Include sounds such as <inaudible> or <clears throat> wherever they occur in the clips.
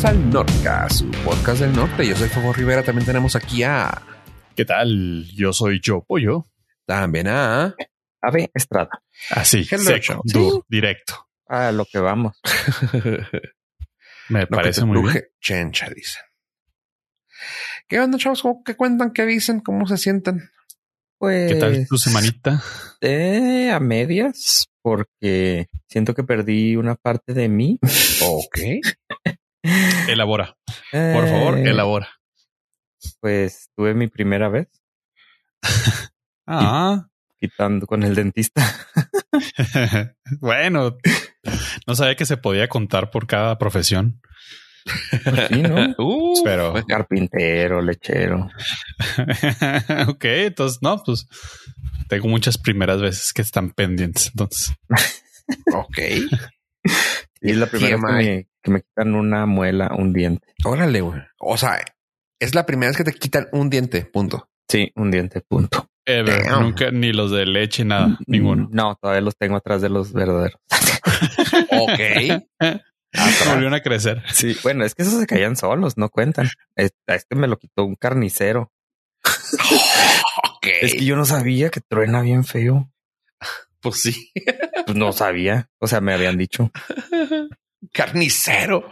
Bienvenidos al Nordcast, su podcast del norte. Yo soy Fabo Rivera. También tenemos aquí a. ¿Qué tal? Yo soy Joe Pollo. También a. Ave Estrada. Así, seco, Sí. duro, directo. A lo que vamos. <laughs> Me Lo que parece te muy bien. chencha, dicen. ¿Qué onda, chavos? ¿Cómo, ¿Qué cuentan? ¿Qué dicen? ¿Cómo se sienten? Pues ¿Qué tal tu semanita? eh, a medias, porque siento que perdí una parte de mí. Ok. <laughs> Elabora. Por favor, Eh, elabora. Pues tuve mi primera vez <laughs> Ah, quitando con el dentista. <laughs> bueno, no sabía que se podía contar por cada profesión, Sí, ¿no? <laughs> Uh, pero Carpintero, lechero. ok, entonces no, pues tengo muchas primeras veces que están pendientes. Entonces, ok. Y es la primera vez que me, que me quitan una muela, un diente. Órale, güey. O sea, es la primera vez que te quitan un diente. Punto. Sí, un diente, punto. ever, Damn. nunca ni los de leche, nada, ninguno. No, todavía los tengo atrás de los verdaderos. <laughs> Ok. <laughs> Volvieron a crecer. Sí, bueno, es que esos se caían solos, no cuentan. Es- A este me lo quitó un carnicero. <laughs> ok. Es que yo no sabía que truena bien feo. Pues sí. <laughs> Pues no sabía. O sea, me habían dicho. Carnicero.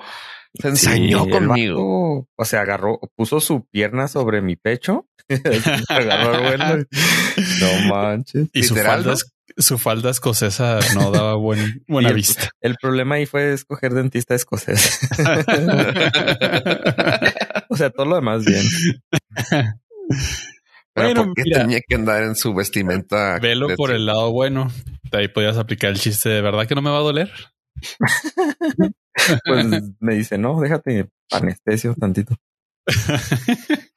Se ensañó Sí, conmigo. vato, o sea, agarró, puso su pierna sobre mi pecho. <laughs> agarró el vuelo. <laughs> No manches. Y su falda, su falda escocesa no daba buen, buena Y el- vista. El problema ahí fue escoger dentista escocés. o sea, todo lo demás bien. Pero Bueno, ¿por qué mira. tenía que andar en su vestimenta? Velo por el lado bueno. De ahí podías aplicar el chiste de verdad que no me va a doler. <laughs> Pues me dice, no, déjate anestesio tantito. <laughs>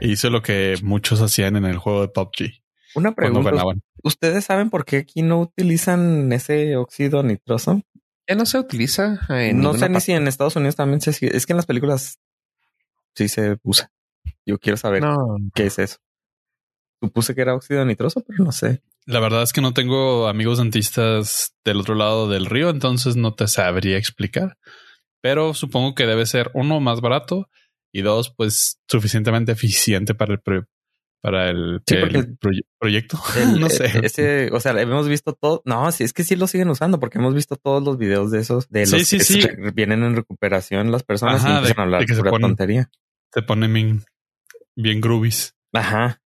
Hizo lo que muchos hacían en el juego de PUBG Una pregunta. ¿Ustedes saben por qué aquí no utilizan ese óxido nitroso? Ya no se utiliza. en no sé ni parte. si en Estados Unidos también se sigue. Es que en las películas sí se usa. Yo quiero saber No. qué es eso. Supuse que era óxido nitroso, pero no sé. La verdad es que no tengo amigos dentistas del otro lado del río, entonces no te sabría explicar. Pero supongo que debe ser uno más barato y dos, pues suficientemente eficiente para el pro- para el, Sí, el porque- proye- proyecto. <laughs> El- no sé. e- Ese, o sea, hemos visto todo. No, sí, es que sí lo siguen usando porque hemos visto todos los videos de esos de Sí, los sí, que sí. se- vienen en recuperación las personas Ajá, y de- empiezan a hablar de que se pura ponen- tontería. Se ponen bien, bien groovies. Ajá.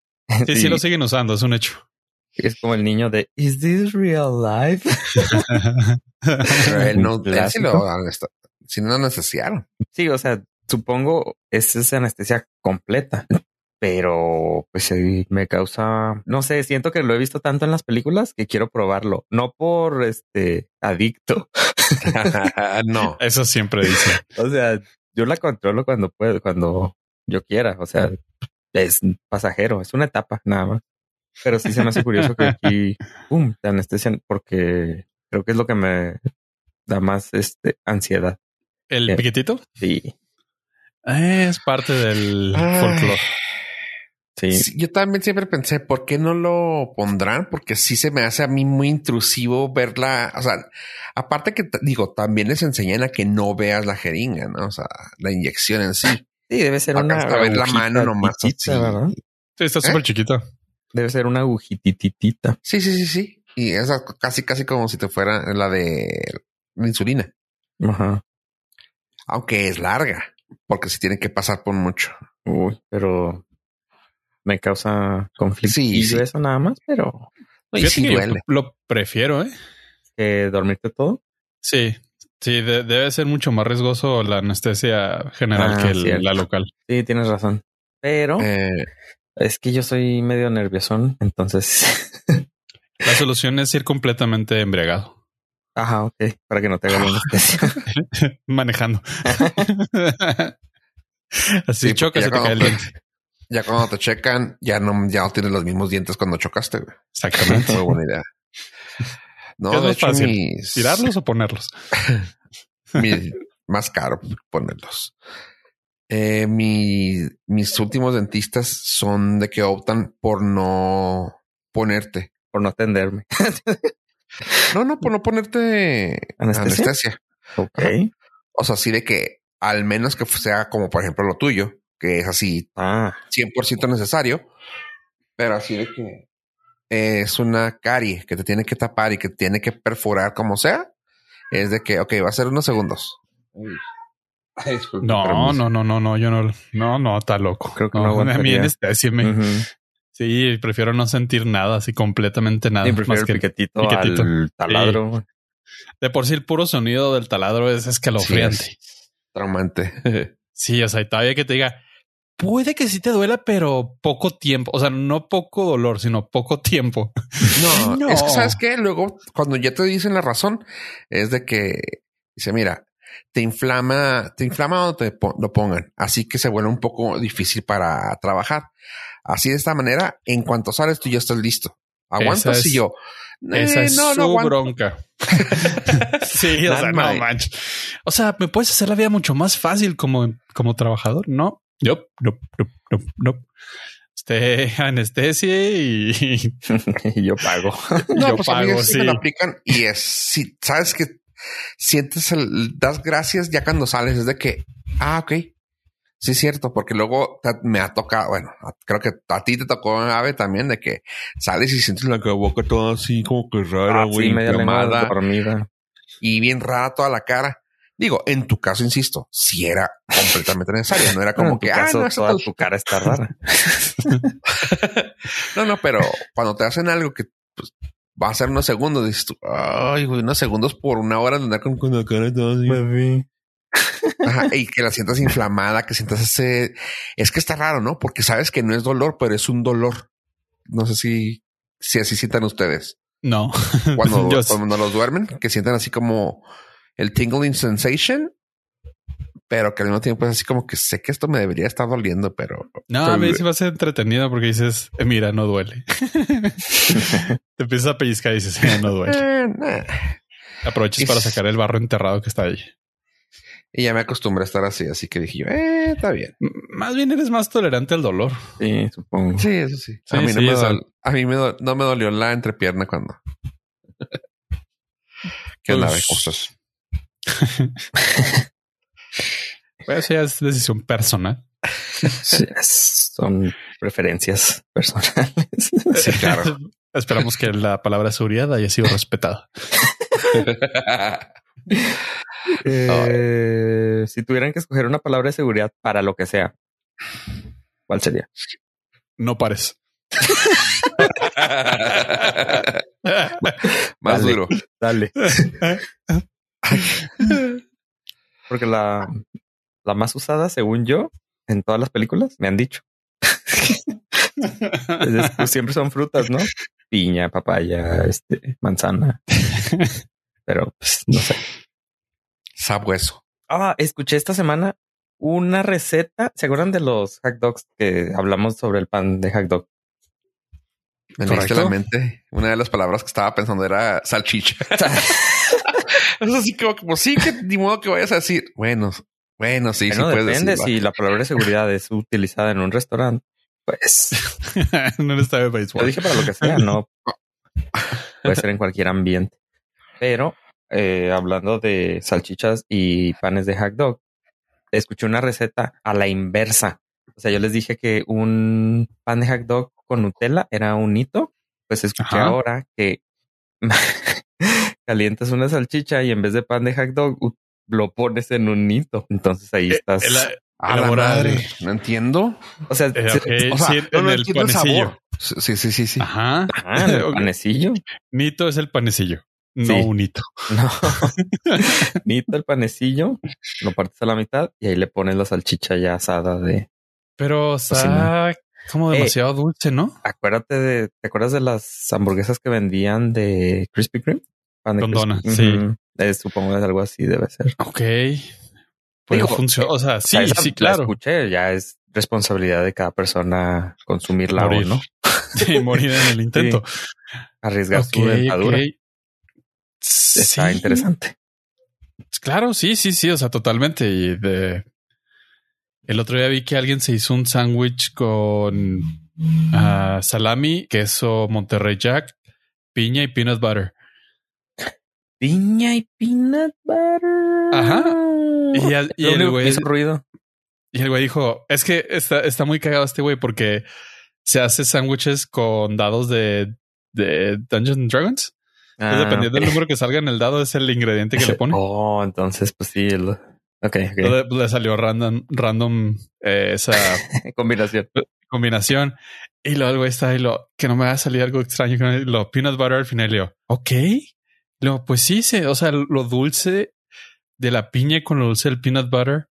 Sí, sí lo siguen usando, es un hecho. Es como el niño de ¿Is this real life? Pero él <laughs> no, él sí lo sí no anestesiaron. Sí, o sea, supongo es esa anestesia completa, pero pues sí, me causa, no sé, siento que lo he visto tanto en las películas que quiero probarlo, no por este adicto. <laughs> no. Eso siempre dice. O sea, yo la controlo cuando puedo, cuando yo quiera. O sea, es pasajero, es una etapa nada más. Pero sí se me hace curioso que aquí, <laughs> pum, te anestesian porque creo que es lo que me da más este ansiedad. ¿El Eh. piquetito? Sí, Es parte del Ay. folclore. sí. Sí, yo también siempre pensé, ¿por qué no lo pondrán? Porque sí se me hace a mí muy intrusivo verla. O sea, aparte que digo, también les enseñan a que no veas la jeringa, ¿no? O sea, la inyección en sí. Sí, debe ser una ver la mano nomás. Sí, está ¿Eh? súper chiquito. Debe ser una agujititita. Sí, sí, sí, sí. Y es casi, casi como si te fuera la de la insulina, Ajá. aunque es larga, porque se tiene que pasar por mucho. Uy, pero me causa conflicto. Sí, sí. eso nada más, pero Y sí que yo duele. Lo prefiero, ¿eh? que dormirte todo. Sí, sí, de- debe ser mucho más riesgoso la anestesia general Ah, que el- la local. Sí, tienes razón. Pero Eh, Es que yo soy medio nerviosón, entonces. <laughs> La solución es ir completamente embriagado, Ajá, ok. Para que no te haga la anestesia. <laughs> manejando. <laughs> Así Sí, porque chocas ya y te cae el cuando- diente. ya cuando te checan, ya no, ya no tienes los mismos dientes cuando chocaste. güey. Exactamente. Buena idea. No, ¿Qué es de más hecho, fácil? mis, ¿Tirarlos o ponerlos? <laughs> mi- más caro ponerlos. Eh, mi- mis últimos dentistas son de que optan por no ponerte. por no atenderme. <laughs> No, no, por no ponerte ¿Anestesia? anestesia. Ok. O sea, sí de que al menos que sea como por ejemplo lo tuyo, que es así Ah, 100% necesario, pero así de que es una carie que te tiene que tapar y que tiene que perforar como sea, es de que, ok, va a ser unos segundos. No, no, no, no, no, yo no, no, no, está loco. Creo que no a mí anestesia me- ujú. Sí, prefiero no sentir nada, así completamente nada. Sí, prefiero más el que piquetito, piquetito. al taladro. de por sí el puro sonido del taladro es Sí, escalofriante. es traumante. <laughs> Sí, o sea, y todavía que te diga, puede que sí te duela, pero poco tiempo. O sea, no poco dolor, sino poco tiempo. <laughs> No, No. es que sabes que luego cuando ya te dicen la razón es de que dice, mira, te inflama, te inflama donde te lo pongan, así que se vuelve un poco difícil para trabajar. Así de esta manera, en cuanto sales tú ya estás listo. ¿Aguantas? Es- y yo, Esa "Eh, es no, su no aguanto". bronca. <laughs> sí, o sea, no manches. O sea, me puedes hacer la vida mucho más fácil como, como trabajador. No, no, no, no, no, no. Usted <laughs> anestesia y <laughs> y yo pago. <laughs> No, yo pues a mí pago, sí me lo sí. aplican y es, si sabes que sientes el, das gracias ya cuando sales, es de que, ah, ok. Sí, es cierto, porque luego me ha tocado, bueno, a- creo que a ti te tocó ave también de que sales y sientes la boca toda así como que rara, Ah, güey, sí, media inflamada dormida. y bien rara toda la cara. Digo, en tu caso, insisto, si era completamente necesario, no era <laughs> Como que, ah, caso, no, eso toda tu cara está rara. <laughs> no, no, pero cuando te hacen algo que pues, va a ser unos segundos, dices tú, ay, güey, unos segundos por una hora de andar con, con la cara toda así. Ajá, y que la sientas inflamada, que sientas ese. Es que está raro, ¿no? Porque sabes que no es dolor, pero es un dolor. No sé si, si así sientan ustedes no. cuando, <laughs> Yo- cuando los duermen, que sientan así como el tingling sensation, pero que al mismo tiempo es así como que sé que esto me debería estar doliendo, pero No, a mí sí va a ser entretenido porque dices, "Eh, mira, no duele. <laughs> te empiezas a pellizcar y dices, "Eh, no duele. Eh, nah. Aprovechas Y para sacar el barro enterrado que está ahí. Y ya me acostumbré a estar así, así que dije yo, eh, está bien. M- Más bien eres más tolerante al dolor. Sí, supongo. Sí, eso sí. Sí, a mí, no, me o sea- dol- a mí me no me dolió la entrepierna cuando. <laughs> ¿Qué onda, Pues- cosas? <laughs> Ya es decisión personal. Sí, son preferencias personales. <laughs> Sí, claro. <laughs> Esperamos que la palabra seguridad haya sido respetada. Eh, si tuvieran que escoger una palabra de seguridad para lo que sea, ¿cuál sería? No pares. Más duro. Dale. <laughs> Porque la, la más usada, según yo, en todas las películas, me han dicho. Es- pues siempre son frutas, ¿no? Piña, papaya, este, manzana. Pero pues, no sé. Sabueso. Ah, escuché esta semana una receta. ¿Se acuerdan de los hot dogs que hablamos sobre el pan de hot dog? Me la mente. Una de las palabras que estaba pensando era salchicha. <laughs> es así como, como sí que ni modo que vayas a decir. Bueno, bueno, sí, Bueno, sí puedes depende decirlo. si la palabra de seguridad es utilizada en un restaurante. Pues <laughs> no está de Lo béisbol. dije para lo que sea, no <laughs> puede ser en cualquier ambiente. Pero eh, hablando de salchichas y panes de hot dog, escuché una receta a la inversa. O sea, yo les dije que un pan de hot dog con Nutella era un hito. Pues escuché Ajá. ahora que <laughs> calientas una salchicha y en vez de pan de hot dog lo pones en un hito. Entonces ahí estás. El- A la madre. No entiendo. o sea, eh, O sea, sí, no, en no el entiendo el panecillo. Sí, sí, sí, sí. Ajá. ah, en <laughs> el panecillo. Nito es el panecillo, no Sí. un hito. <laughs> No. <laughs> Nito el panecillo, lo partes a la mitad y ahí le pones la salchicha ya asada de. Pero está como Eh, demasiado dulce, ¿no? Acuérdate de, ¿te acuerdas de las hamburguesas que vendían de Krispy Kreme? Pan de Con Krispy- dona, sí. Eh, supongo que algo así debe ser. Ok. Pues Digo, funciona. O sea, sí, O sea, sí, la claro. escuché, ya es responsabilidad de cada persona consumirla Morir. o no. <laughs> Sí, morir en el <laughs> intento. Arriesgar su Ok, dentadura. ok. Está Sí, interesante. Claro, sí, sí, sí. O sea, totalmente. Y de el otro día vi que alguien se hizo un sándwich con ah, salami, queso Monterrey Jack, piña y peanut butter. Piña y peanut butter. Ajá. Y, el güey hizo ruido. y el güey dijo, es que está, está muy cagado este güey porque se hace sándwiches con dados de, de Dungeons and Dragons. Entonces, Ah, dependiendo del número que salga en el dado, es el ingrediente que le pone. Oh, entonces, pues sí. el- Ok. Entonces, pues, le salió random, random eh, esa <laughs> Combinación. combinación. Y luego el güey está ahí, lo que no me va a salir algo extraño con el- lo peanut butter al final. Y yo, ok. Luego, pues sí, se, o sea, lo dulce de la piña con lo dulce del peanut butter,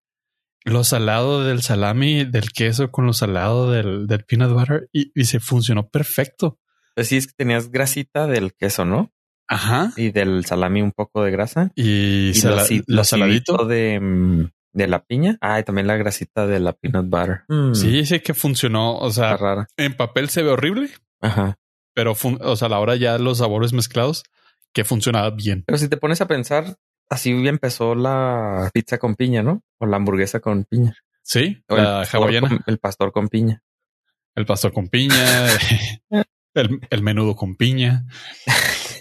lo salado del salami, del queso con lo salado del, del peanut butter y, y se funcionó perfecto. Pues sí, es que tenías grasita del queso, ¿no? Ajá. Y del salami un poco de grasa. Y, Y sala- lo, aci- lo lo saladito. de, mm, de la piña. Ah, y también la grasita de la peanut butter. Mm, Sí, sí que funcionó. O sea, rara. en papel se ve horrible, Ajá. pero fun- o sea, a la hora ya los sabores mezclados que funcionaba bien. Pero si te pones a pensar, así empezó la pizza con piña, ¿no? O la hamburguesa con piña. Sí, O el la pastor hawaiana. con- el pastor con piña. El pastor con piña, <laughs> el, el menudo con piña. <laughs>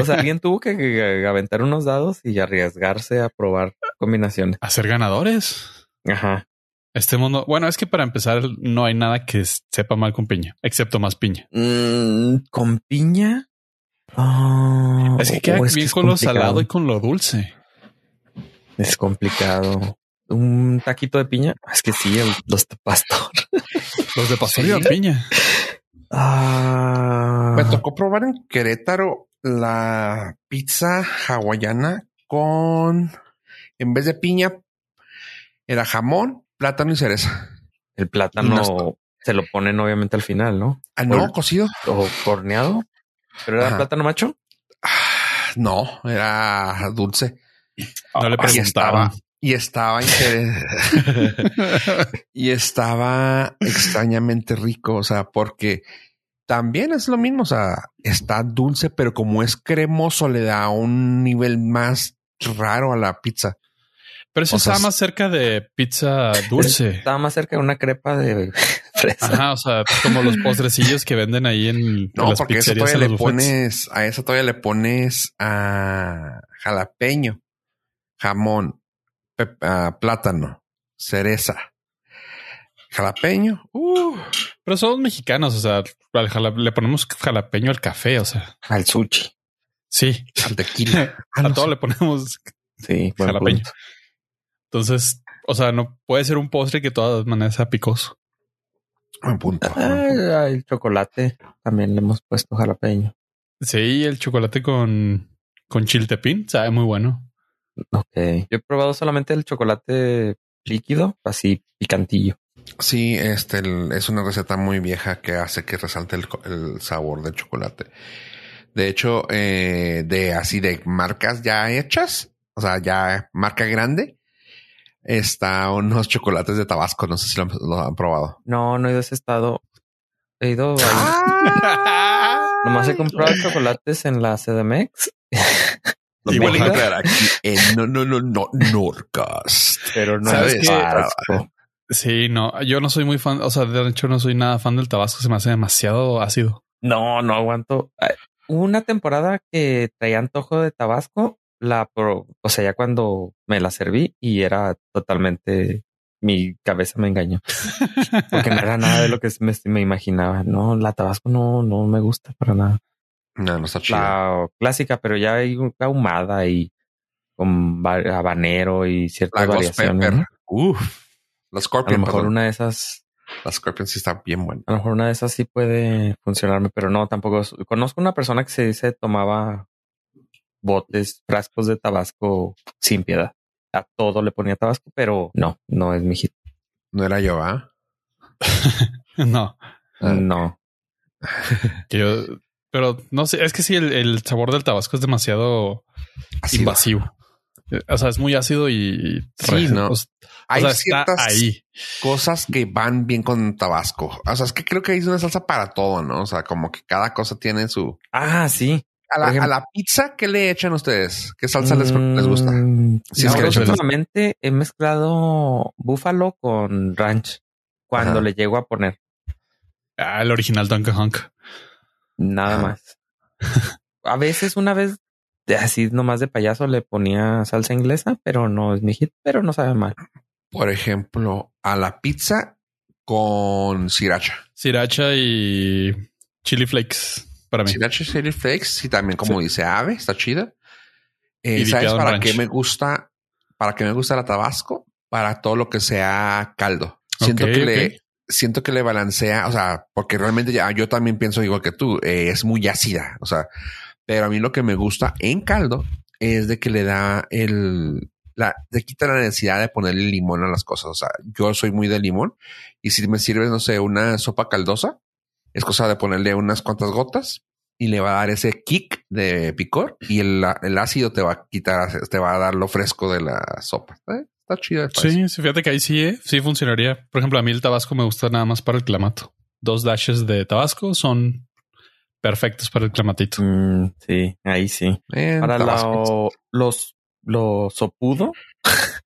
O sea, alguien tuvo que, aventar unos dados y arriesgarse a probar combinaciones. Hacer ganadores. Ajá. Este mundo, bueno, es que para empezar no hay nada que sepa mal con piña, excepto más piña. Mm, con piña. Ah, Es que queda oh, es que bien es con lo salado y con lo dulce. Es complicado. Un taquito de piña. Es que sí, el- los de pastor. <laughs> Los de pastor Sí. y la piña. Ah, Me tocó probar en Querétaro la pizza hawaiana con, en vez de piña, era jamón, plátano y cereza. el plátano no se lo ponen obviamente al final, ¿no? Ah, no, cocido. O horneado. Pero era Ajá. plátano macho. Ah, No, era dulce. No le Ah, y estaba, y estaba <laughs> y estaba extrañamente rico. O sea, porque también es lo mismo. O sea, está dulce, pero como es cremoso, le da un nivel más raro a la pizza. Pero eso O sea, está es- más cerca de pizza dulce. Estaba más cerca de una crepa de fresa. Ajá, o sea, como los postrecillos que venden ahí en, No, las porque eso todavía le pones, a eso todavía le pones a jalapeño, jamón, ah, plátano, cereza, jalapeño. Uh, Pero somos mexicanos, o sea, le ponemos jalapeño al café, o sea, Al sushi. sí. al tequila. <laughs> Ah, a no todo sé. le ponemos Sí, Jalapeño. punto. Entonces, o sea, no puede ser un postre que de todas maneras sea picoso. Buen punto. Ah, el chocolate también le hemos puesto jalapeño. Sí, el chocolate con, con chiltepín sabe muy bueno. Ok. Yo he probado solamente el chocolate líquido, así picantillo. Sí, este el- es una receta muy vieja que hace que resalte el, el sabor del chocolate. De hecho, eh, de así de marcas ya hechas, o sea, ya marca grande, está unos chocolates de Tabasco. No sé si lo, han- lo han probado. No, no he ido a ese estado. He ido ahí. Ah. <laughs> Nomás he comprado chocolates en la CDMX. <laughs> Igual Mérida, aclarar <laughs> aquí en no, no, no, no, Norcas. pero no ¿Sabes es qué? Tabasco. Sí, no, yo no soy muy fan, o sea, de hecho no soy nada fan del tabasco, se me hace demasiado ácido. No, no aguanto. Una temporada que traía antojo de Tabasco, la pro- o sea, ya cuando me la serví y era totalmente mi cabeza me engañó porque no era nada de lo que me, me imaginaba. No, la Tabasco no, no me gusta para nada. No, no está chido. La clásica, pero ya hay ahumada y con habanero y ciertas La variaciones. ¿no? Uf. La A lo Scorpion, mejor perdón. una de esas La Scorpion sí está bien buena. A lo mejor una de esas sí puede funcionarme, pero no, tampoco. Conozco una persona que se dice tomaba botes, frascos de tabasco sin piedad. A todo le ponía tabasco, pero no, no es mi hit. No era yo, ¿ah? <laughs> no, Ah. No. <laughs> yo, pero no sé, es que sí, el, el sabor del tabasco es demasiado Ácido. invasivo. Eh, O sea, es muy ácido y Sí, no. o sea, Hay está ciertas ahí. cosas que van bien con Tabasco. O sea, es que creo que hay una salsa para todo, ¿no? O sea, como que cada cosa tiene su. Ah, sí. A la, Por ejemplo- a la pizza, ¿qué le echan ustedes? ¿Qué salsa les, les gusta? Mm, Sí, no, es que últimamente he mezclado búfalo con ranch cuando Ajá. le llego a poner Ah, el original Donkey Honk. nada más. A veces, una vez así nomás de payaso le ponía salsa inglesa, pero no es mi hit, pero no sabe mal. Por ejemplo, a la pizza con sriracha. Sriracha y chili flakes para mí. Y chili flakes y también como dice Ave, está chida. Eh, Y ¿Sabes para ranch. qué me gusta? Para qué me gusta la Tabasco? Para todo lo que sea caldo. Siento que le siento que le balancea, o sea, porque realmente ya yo también pienso igual que tú, eh, es muy ácida, o sea, pero a mí lo que me gusta en caldo es de que le da el la te quita la necesidad de ponerle limón a las cosas, o sea, yo soy muy de limón y si me sirves no sé, una sopa caldosa, es cosa de ponerle unas cuantas gotas y le va a dar ese kick de picor y el, el ácido te va a quitar, te va a dar lo fresco de la sopa. ¿eh? Está chido. Sí, sí, fíjate que ahí sí, ¿eh? sí funcionaría. Por ejemplo, a mí el tabasco me gusta nada más para el clamato. Dos dashes de tabasco son perfectos para el clamatito. Mm, sí, ahí sí. En Para lo, los, lo sopudo. <laughs>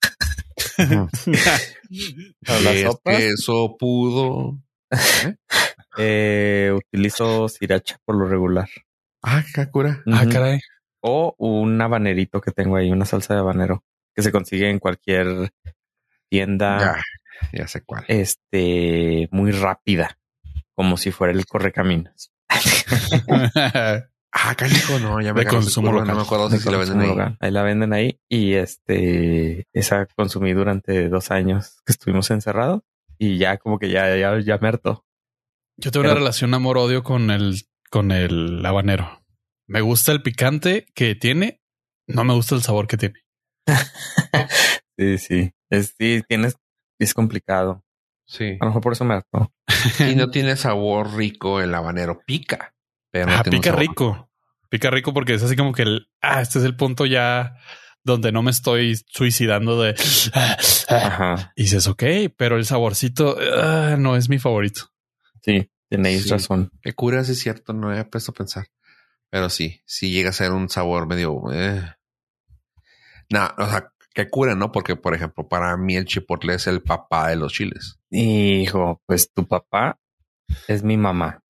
<laughs> Para las Es sopas, que eso pudo. <laughs> eh, utilizo sriracha por lo regular. Ah, cura. Ah, caray. O un habanerito que tengo ahí, una salsa de habanero que se consigue en cualquier tienda, Ya, ya sé cuál. este, muy rápida, como si fuera el correcaminos. <laughs> Ah, canijo, no, ya me consumo local. No me acuerdo si lo venden ahí. local. Ahí la venden ahí y este, esa consumí durante dos años que estuvimos encerrados y ya como que ya, ya, ya me hartó. Yo tengo Pero- una relación amor-odio con el, con el habanero. Me gusta el picante que tiene. No me gusta el sabor que tiene. <laughs> Sí, sí. Es, sí, tienes, es complicado. Sí. A lo mejor por eso me hartó. Y no <laughs> tiene sabor rico el habanero. Pica. Pero no Ah, tiene pica sabor. rico. Pica rico porque es así como que el, ah, este es el punto ya donde no me estoy suicidando de Ajá. y dices, ok, pero el saborcito ah, no es mi favorito. Sí, tenéis Sí. razón. Que cura, sí es cierto, no he puesto a pensar. Pero sí, sí llega a ser un sabor medio. Eh. No, o sea, que cura, ¿no? Porque, por ejemplo, para mí el chipotle es el papá de los chiles. Hijo, pues tu papá es mi mamá.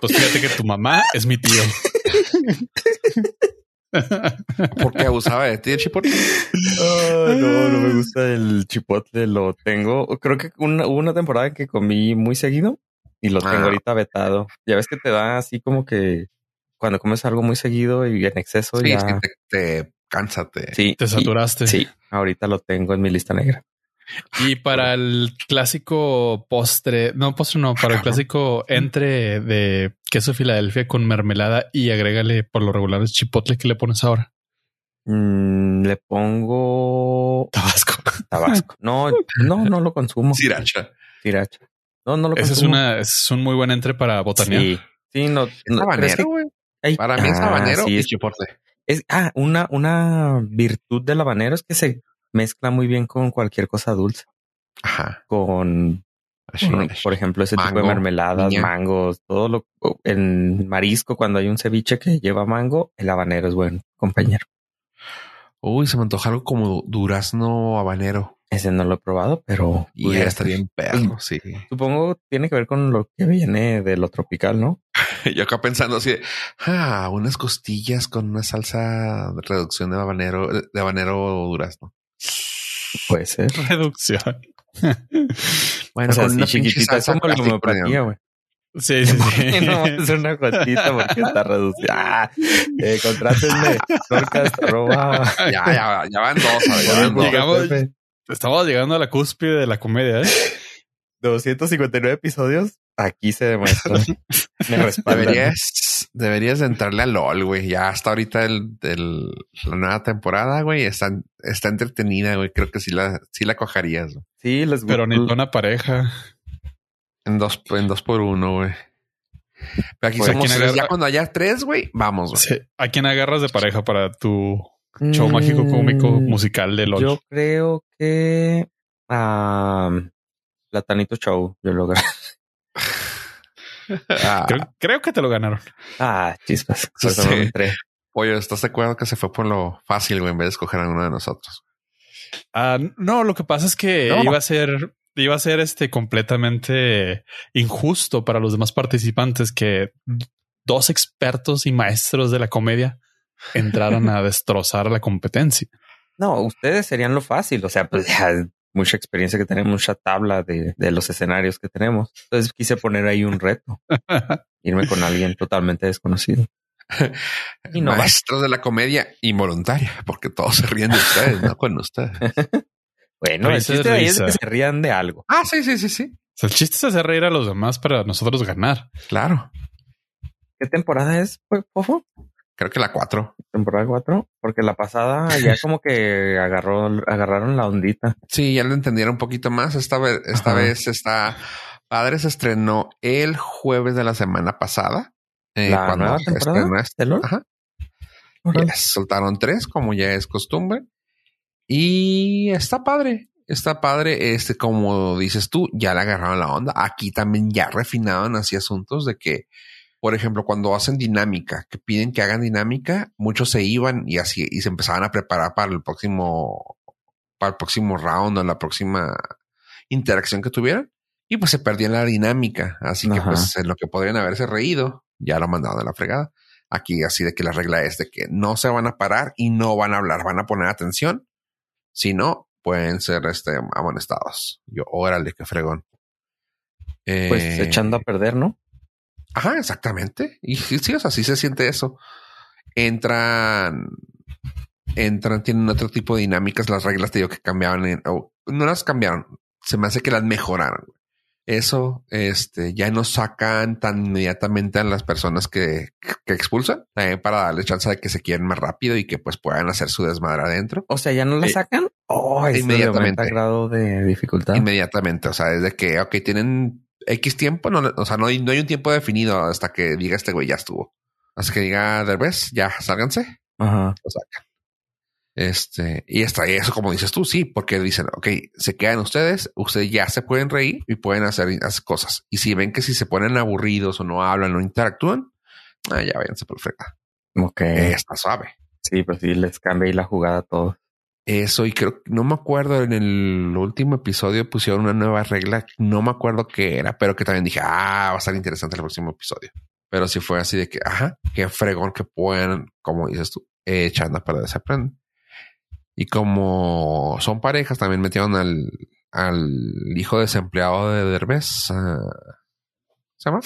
Pues fíjate que tu mamá es mi tío. <laughs> Porque abusaba de ti el chipotle. No, no me gusta el chipotle. Lo tengo. Creo que una, hubo una temporada en que comí muy seguido y lo tengo Ah. ahorita vetado. Ya ves que te da así como que cuando comes algo muy seguido y en exceso Sí, ya. sí, te, te cánsate. Sí, Te y- saturaste. sí, ahorita lo tengo en mi lista negra. Y para el clásico postre, no postre, no, para el clásico entre de queso Filadelfia con mermelada y agrégale por lo regular el chipotle que le pones ahora. Mm, le pongo Tabasco. tabasco. No, no, no lo consumo. Sriracha. Sriracha. No, no lo Ese es consumo. una, es un muy buen entre para botanear. Sí, sí, no. Es no, pero es que habanero, güey. Para mí es Ah, habanero sí, y es- chipotle. Es, ah, una, una virtud del habanero es que se mezcla muy bien con cualquier cosa dulce. Ajá. Con, por ejemplo, ese tipo de mermeladas, mangos, todo lo en marisco, cuando hay un ceviche que lleva mango, el habanero es buen compañero. Uy, se me antoja algo como durazno habanero. Ese no lo he probado, pero Y ya estaría en perro, sí. Supongo tiene que ver con lo que viene de lo tropical, ¿no? <laughs> Yo acá pensando así, de, ah, unas costillas con una salsa de reducción de habanero, de habanero durazno. Puede ser. Reducción. <laughs> Bueno, o sea, con una chiquitita, es como la homeopatía, güey. Sí, <laughs> sí, sí. no, es una gotita porque está reducida. <laughs> Ah, eh, contrátenme. Arroba. Ya, ya, ya van dos, a ver, ya van dos. Llegamos- Estamos llegando a la cúspide de la comedia, ¿eh? 259 episodios. Aquí se demuestra. Me respaldan. Deberías, deberías de entrarle a LOL, güey. Ya hasta ahorita el, el- la nueva temporada, güey, está, está entretenida, güey. Creo que sí la, sí la cojarías. güey. Sí, les Pero ni una pareja. En dos, en dos por uno, güey. Pero aquí somos ¿quién tres. agarra? Ya cuando haya tres, güey, vamos, güey. Sí. ¿A quién agarras de pareja para tu show mágico cómico Mm, musical de LOL? Yo creo que a Platanito Show. Yo lo <laughs> Ah, Creo, creo que te lo ganaron. Ah, chispas. Sí. Oye, ¿estás de acuerdo que se fue por lo fácil, güey, en vez de escoger a uno de nosotros? Ah, no, lo que pasa es que No. iba a ser iba a ser este completamente injusto para los demás participantes que dos expertos y maestros de la comedia entraran a <laughs> destrozar la competencia. No, ustedes serían lo fácil. O sea, pues ya mucha experiencia que tenemos, mucha tabla de, de los escenarios que tenemos. Entonces quise poner ahí un reto, <laughs> irme con alguien totalmente desconocido. Y no Maestros de la comedia involuntaria, porque todos se ríen de ustedes, no con ustedes. <laughs> bueno, el chiste es que se rían de algo. Ah, sí, sí, sí, sí. el chiste es hacer reír a los demás para nosotros ganar. Claro. ¿Qué temporada es, Pofo? Creo que la 4. Temporada 4, porque la pasada ya <laughs> como que agarró, agarraron la ondita. Sí, ya lo entendieron un poquito más. Esta vez, esta vez está Padre se estrenó el jueves de la semana pasada. Eh, la nueva temporada. Este, Ajá. soltaron tres, como ya es costumbre. Y está padre. Está padre. Este, como dices tú, ya le agarraron la onda. Aquí también ya refinaron así asuntos de que por ejemplo, cuando hacen dinámica, que piden que hagan dinámica, muchos se iban y así y se empezaban a preparar para el próximo, para el próximo round o la próxima interacción que tuvieran. Y pues se perdían la dinámica. Así que pues en lo que podrían haberse reído, ya lo mandaron a la fregada. Aquí así de que la regla es de que no se van a parar y no van a hablar, van a poner atención. Si no, pueden ser este, amonestados. Yo, órale, qué fregón. pues echando a perder, ¿no? Ajá, exactamente. Y sí, o sea, sí se siente eso. Entran, entran, tienen otro tipo de dinámicas. Las reglas te digo que cambiaban, o no las cambiaron. Se me hace que las mejoraron. Eso, este, ya no sacan tan inmediatamente a las personas que, que expulsan, para darle chance de que se quieren más rápido y que pues puedan hacer su desmadre adentro. O sea, ya no la sacan. Oh, inmediatamente. grado de dificultad. Inmediatamente. O sea, desde que, ok, tienen X tiempo, no, o sea, no hay, no hay un tiempo definido hasta que diga este güey ya estuvo. Hasta que diga Derbez, ya sálganse. Ajá. Lo sacan. Este, y está eso, como dices tú, sí, porque dicen, ok, se quedan ustedes, ustedes ya se pueden reír y pueden hacer, las cosas. Y si ven que si se ponen aburridos o no hablan o interactúan, ah, ya váyanse por frega. Ok. Está suave. Sí, pues sí, les cambia ahí la jugada a todos. Eso, y creo, no me acuerdo, en el último episodio pusieron una nueva regla, no me acuerdo qué era, pero que también dije, ah, va a estar interesante el próximo episodio. Pero si fue así de que, ajá, qué fregón que puedan, como dices tú, echando para desaprender. Y como son parejas, también metieron al, al hijo desempleado de Derbez. Uh, ¿Se llama?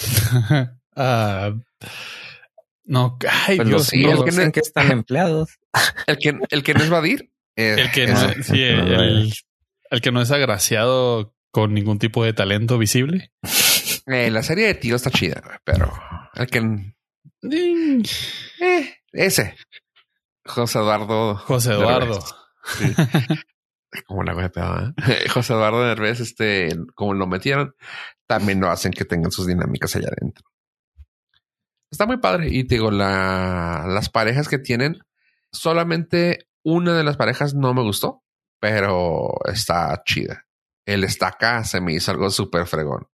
uh, <laughs> no, ay, Dios, sí, el que, no, están empleados. <laughs> El que, el que no es Vadir el, que no, sí, el, que no es agraciado con ningún tipo de talento visible. Eh, la serie de tío está chida, pero el que eh, ese José Eduardo. José Eduardo. como la web, ¿eh? <laughs> José Eduardo Nervés, este, como lo metieron, también lo hacen que tengan sus dinámicas allá adentro. Está muy padre. Y digo, la, las parejas que tienen, solamente una de las parejas no me gustó, pero está chida. El estaca se me hizo algo súper fregón.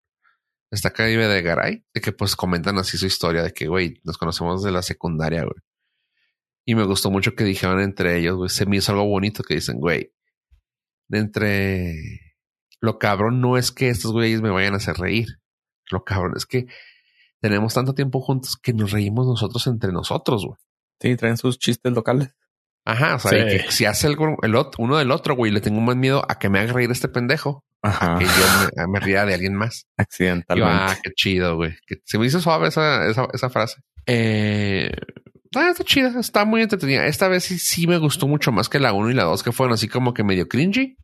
Estaca vive de Garay, de que pues comentan así su historia de que, güey, nos conocemos de la secundaria, güey. Y me gustó mucho que dijeron entre ellos, güey, se me hizo algo bonito que dicen, güey, entre lo cabrón no es que estos güeyes me vayan a hacer reír. Lo cabrón es que tenemos tanto tiempo juntos que nos reímos nosotros entre nosotros, güey. Sí, traen sus chistes locales. Ajá, o sea, que si hace el otro, uno del otro, güey, le tengo más miedo a que me haga reír este pendejo, Ajá. a que yo me, ría de alguien más. Accidentalmente. ah, qué chido, güey. Se me hizo suave esa, esa, esa frase. Eh, ah, está chida, está muy entretenida. Esta vez sí, sí me gustó mucho más que la 1 y la 2, que fueron así como que medio cringy.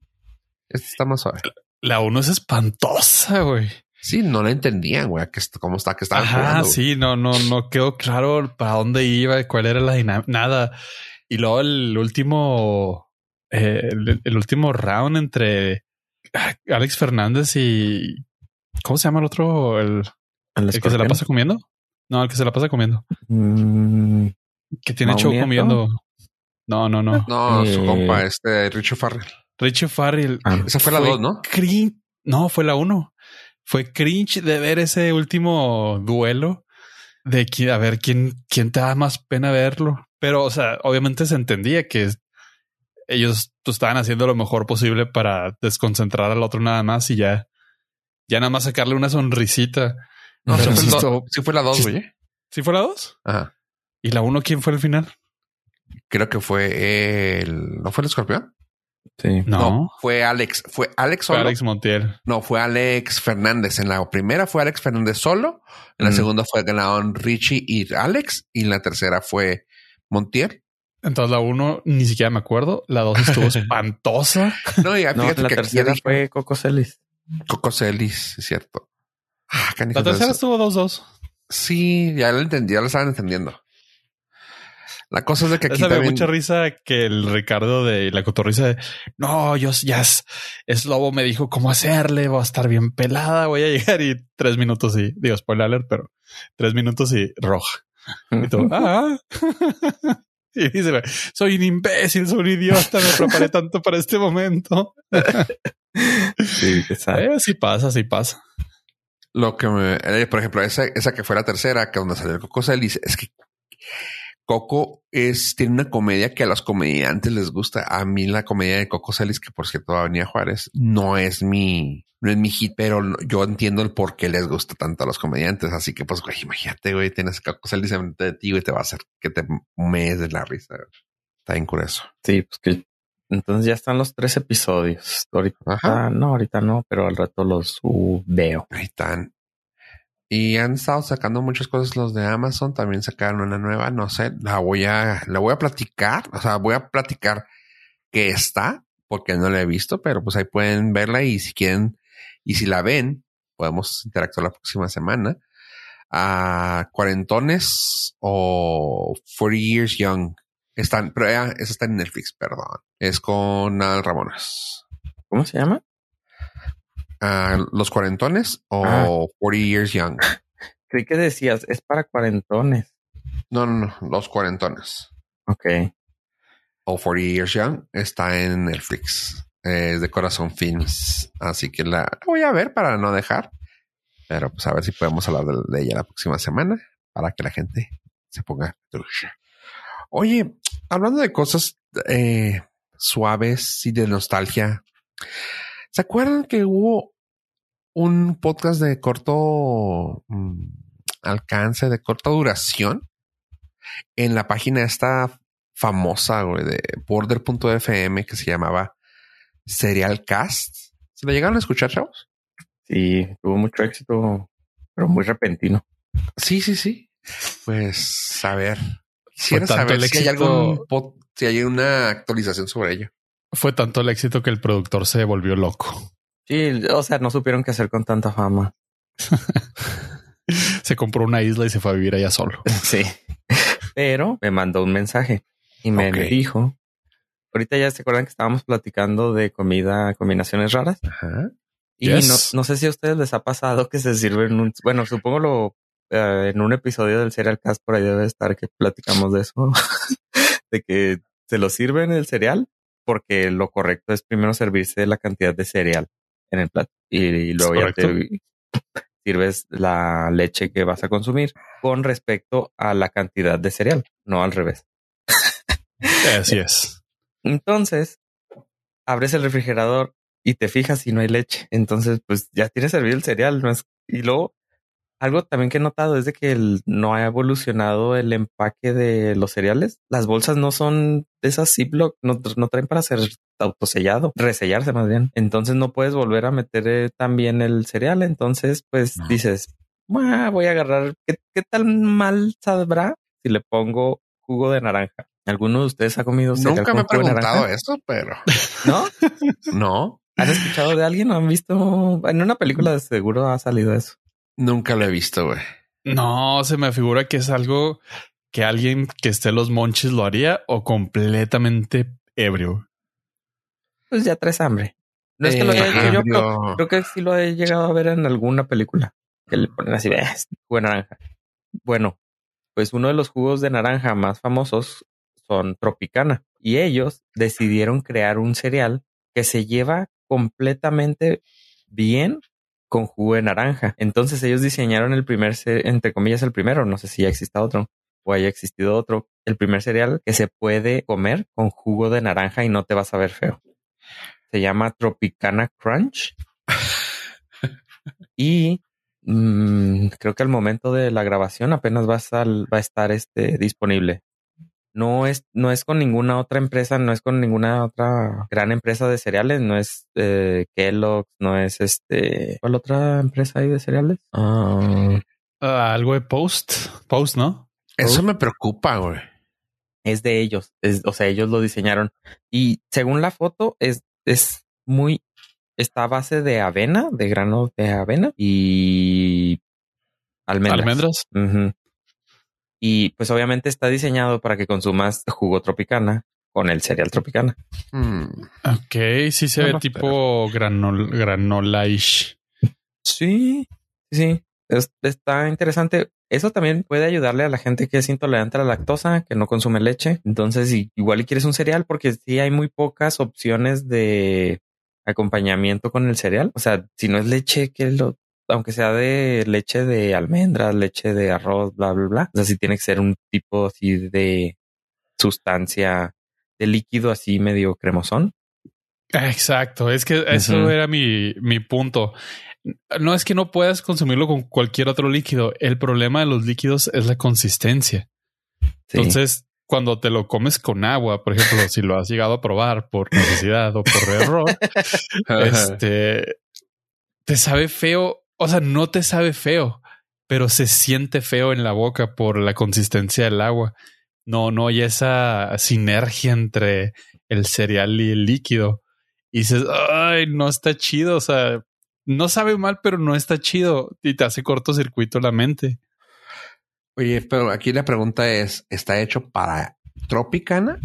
Esta está más suave. La 1 es espantosa, güey. Sí, no la entendían, güey, que cómo está, que estaba Ah, sí, no, no, no quedó claro para dónde iba, cuál era la dinámica, nada. Y luego el último, eh, el, último round entre Alex Fernández y ¿cómo se llama el otro? El, el, que se la pasa comiendo. No, el que se la pasa comiendo. Mm, que tiene show comiendo. No, no, no. No, su compa, este Richie Farrell. Richie Farrell. Ah, esa fue la dos, ¿no? No, fue la uno. Fue cringe de ver ese último duelo de a ver quién, quién te da más pena verlo. Pero, o sea, obviamente se entendía que ellos pues, estaban haciendo lo mejor posible para desconcentrar al otro nada más y ya, ya nada más sacarle una sonrisita. No, Pero sí, fue, sí fue la dos, sí- güey. ¿Sí fue la dos? Ajá. ¿Y la uno quién fue el final? Creo que fue el. ¿No fue el escorpión? Sí. No, fue Alex. Fue Alex fue solo. Alex Montiel. No, fue Alex Fernández. En la primera fue Alex Fernández solo. En la Mm. segunda fue ganaron Richie y Alex. Y en la tercera fue Montiel. Entonces la uno ni siquiera me acuerdo. La dos estuvo <laughs> espantosa. No, y No, fíjate la que tercera fue Coco Celis. Coco Celis, es cierto. Ah, La tercera estuvo dos dos. Sí, ya lo entendí, ya lo estaban entendiendo. La cosa es de que aquí Esa me dio también... mucha risa que el Ricardo de la cotorriza de no, yo ya es, es lobo me dijo cómo hacerle, voy a estar bien pelada, voy a llegar y tres minutos y digo spoiler alert, pero tres minutos y roja. Y <laughs> ah. <laughs> Y dice, soy un imbécil, soy un idiota, me preparé tanto para este momento. Sí. Eh, sí pasa, sí pasa. Lo que me... eh, por ejemplo, esa, esa que fue la tercera, que donde salió Coco Celis, es que Coco es, tiene una comedia que a los comediantes les gusta. A mí la comedia de Coco Celis, que por cierto va a venir a Juárez, no es mi, no es mi hit, pero yo entiendo el por qué les gusta tanto a los comediantes. Así que pues, güey, imagínate, güey, tienes a Coco Celis enfrente de ti y te va a hacer que te mees de la risa. Está bien curioso. Sí, pues que entonces ya están los tres episodios. Ahorita Ajá. no, ahorita no, pero al rato los uh, veo. Ahí están. Y han estado sacando muchas cosas los de Amazon. También sacaron una nueva. No sé, la voy a, la voy a platicar. O sea, voy a platicar que está porque no la he visto, pero pues ahí pueden verla y si quieren y si la ven, podemos interactuar la próxima semana. A cuarentones o 40 years young están, pero ya, esa está en Netflix, perdón. Es con Al Ramones. ¿Cómo se llama? Ah, los cuarentones o Ah. 40 years young. <laughs> Creí que decías, es para cuarentones. No, no, no, los cuarentones. Ok. O 40 Years Young está en Netflix. Es de Corazón Films. Así que la voy a ver para no dejar. Pero pues a ver si podemos hablar de, ella la próxima semana para que la gente se ponga trucha. Oye, hablando de cosas eh, suaves y de nostalgia, ¿se acuerdan que hubo un podcast de corto mm, alcance, de corta duración? En la página esta famosa de border.fm que se llamaba Serial Cast. ¿Se la llegaron a escuchar, chavos? Sí, tuvo mucho éxito, pero muy repentino. Sí, sí, sí. Pues a ver, Fue quisiera tanto saber el si hay éxito- algún si hay una actualización sobre ello. Fue tanto el éxito que el productor se volvió loco. Sí, o sea, no supieron qué hacer con tanta fama. <laughs> Se compró una isla y se fue a vivir allá solo. <laughs> Sí. Pero me mandó un mensaje y me dijo, ahorita ya se acuerdan que estábamos platicando de comida, combinaciones raras. Ajá. Y Yes. no, no sé si a ustedes les ha pasado que se sirven un, bueno, supongo lo, eh, en un episodio del Cereal Cast por ahí debe estar que platicamos de eso, <laughs> de que se lo sirven el cereal porque lo correcto es primero servirse la cantidad de cereal en el plato y, y luego ya te <laughs> sirves la leche que vas a consumir con respecto a la cantidad de cereal, no al revés. Así es. Entonces, abres el refrigerador y te fijas si no hay leche. Entonces, pues ya tienes servido el cereal. Y luego, algo también que he notado es de que el- no ha evolucionado el empaque de los cereales. Las bolsas no son de esas Ziploc, no, no traen para ser autosellado, resellarse más bien. Entonces no puedes volver a meter eh, también el cereal. Entonces, pues No. dices, "Ah, voy a agarrar, ¿qué, ¿qué tal mal sabrá si le pongo jugo de naranja? ¿Alguno de ustedes ha comido cereal Nunca me he preguntado eso, pero ¿No? <laughs> no, ¿Han escuchado de alguien o han visto? En una película de seguro ha salido eso. nunca lo he visto, güey. No, se me figura que es algo que alguien que esté en los monches lo haría o completamente ebrio. Pues ya traes hambre. No es que lo haya Eh, hecho yo, pero ebrio. creo que sí lo he llegado a ver en alguna película. Que le ponen así, ves, jugo de naranja. Bueno, pues uno de los jugos de naranja más famosos son Tropicana. Y ellos decidieron crear un cereal que se lleva completamente bien con jugo de naranja. Entonces ellos diseñaron el primer, entre comillas, el primero, no sé si ya exista otro, o haya existido otro, el primer cereal que se puede comer con jugo de naranja y no te vas a ver feo. Se llama Tropicana Crunch. y mm, creo que al momento de la grabación apenas va a, va a estar este, disponible. No es, no es con ninguna otra empresa, no es con ninguna otra gran empresa de cereales, no es eh, Kellogg's, no es este. ¿Cuál otra empresa hay de cereales? Ah, algo de Post, Post, ¿no? Eso me preocupa, güey. Es de ellos, o sea, ellos lo diseñaron. Y según la foto, es, es muy. Está a base de avena, de grano de avena y almendras. Almendras. Y pues obviamente está diseñado para que consumas jugo tropicana con el cereal tropicana. Mm. Ok, sí se ve tipo granol, granolaish. Sí, sí, está interesante. Eso también puede ayudarle a la gente que es intolerante a la lactosa, que no consume leche. Entonces, igual y quieres un cereal, porque sí hay muy pocas opciones de acompañamiento con el cereal. O sea, si no es leche, que lo aunque sea de leche de almendras, leche de arroz, bla, bla, bla. O sea, sí tiene que ser un tipo así de sustancia, de líquido así medio cremosón. Exacto, es que eso era mi, mi punto. No es que no puedas consumirlo con cualquier otro líquido. El problema de los líquidos es la consistencia. Entonces, cuando te lo comes con agua, por ejemplo, si lo has llegado a probar por necesidad o por error, <laughs> este te sabe feo o sea, no te sabe feo, pero se siente feo en la boca por la consistencia del agua. No, no hay esa sinergia entre el cereal y el líquido. Y dices, ay, no está chido. O sea, no sabe mal, pero no está chido y te hace cortocircuito la mente. Oye, pero aquí la pregunta es: ¿está hecho para Tropicana?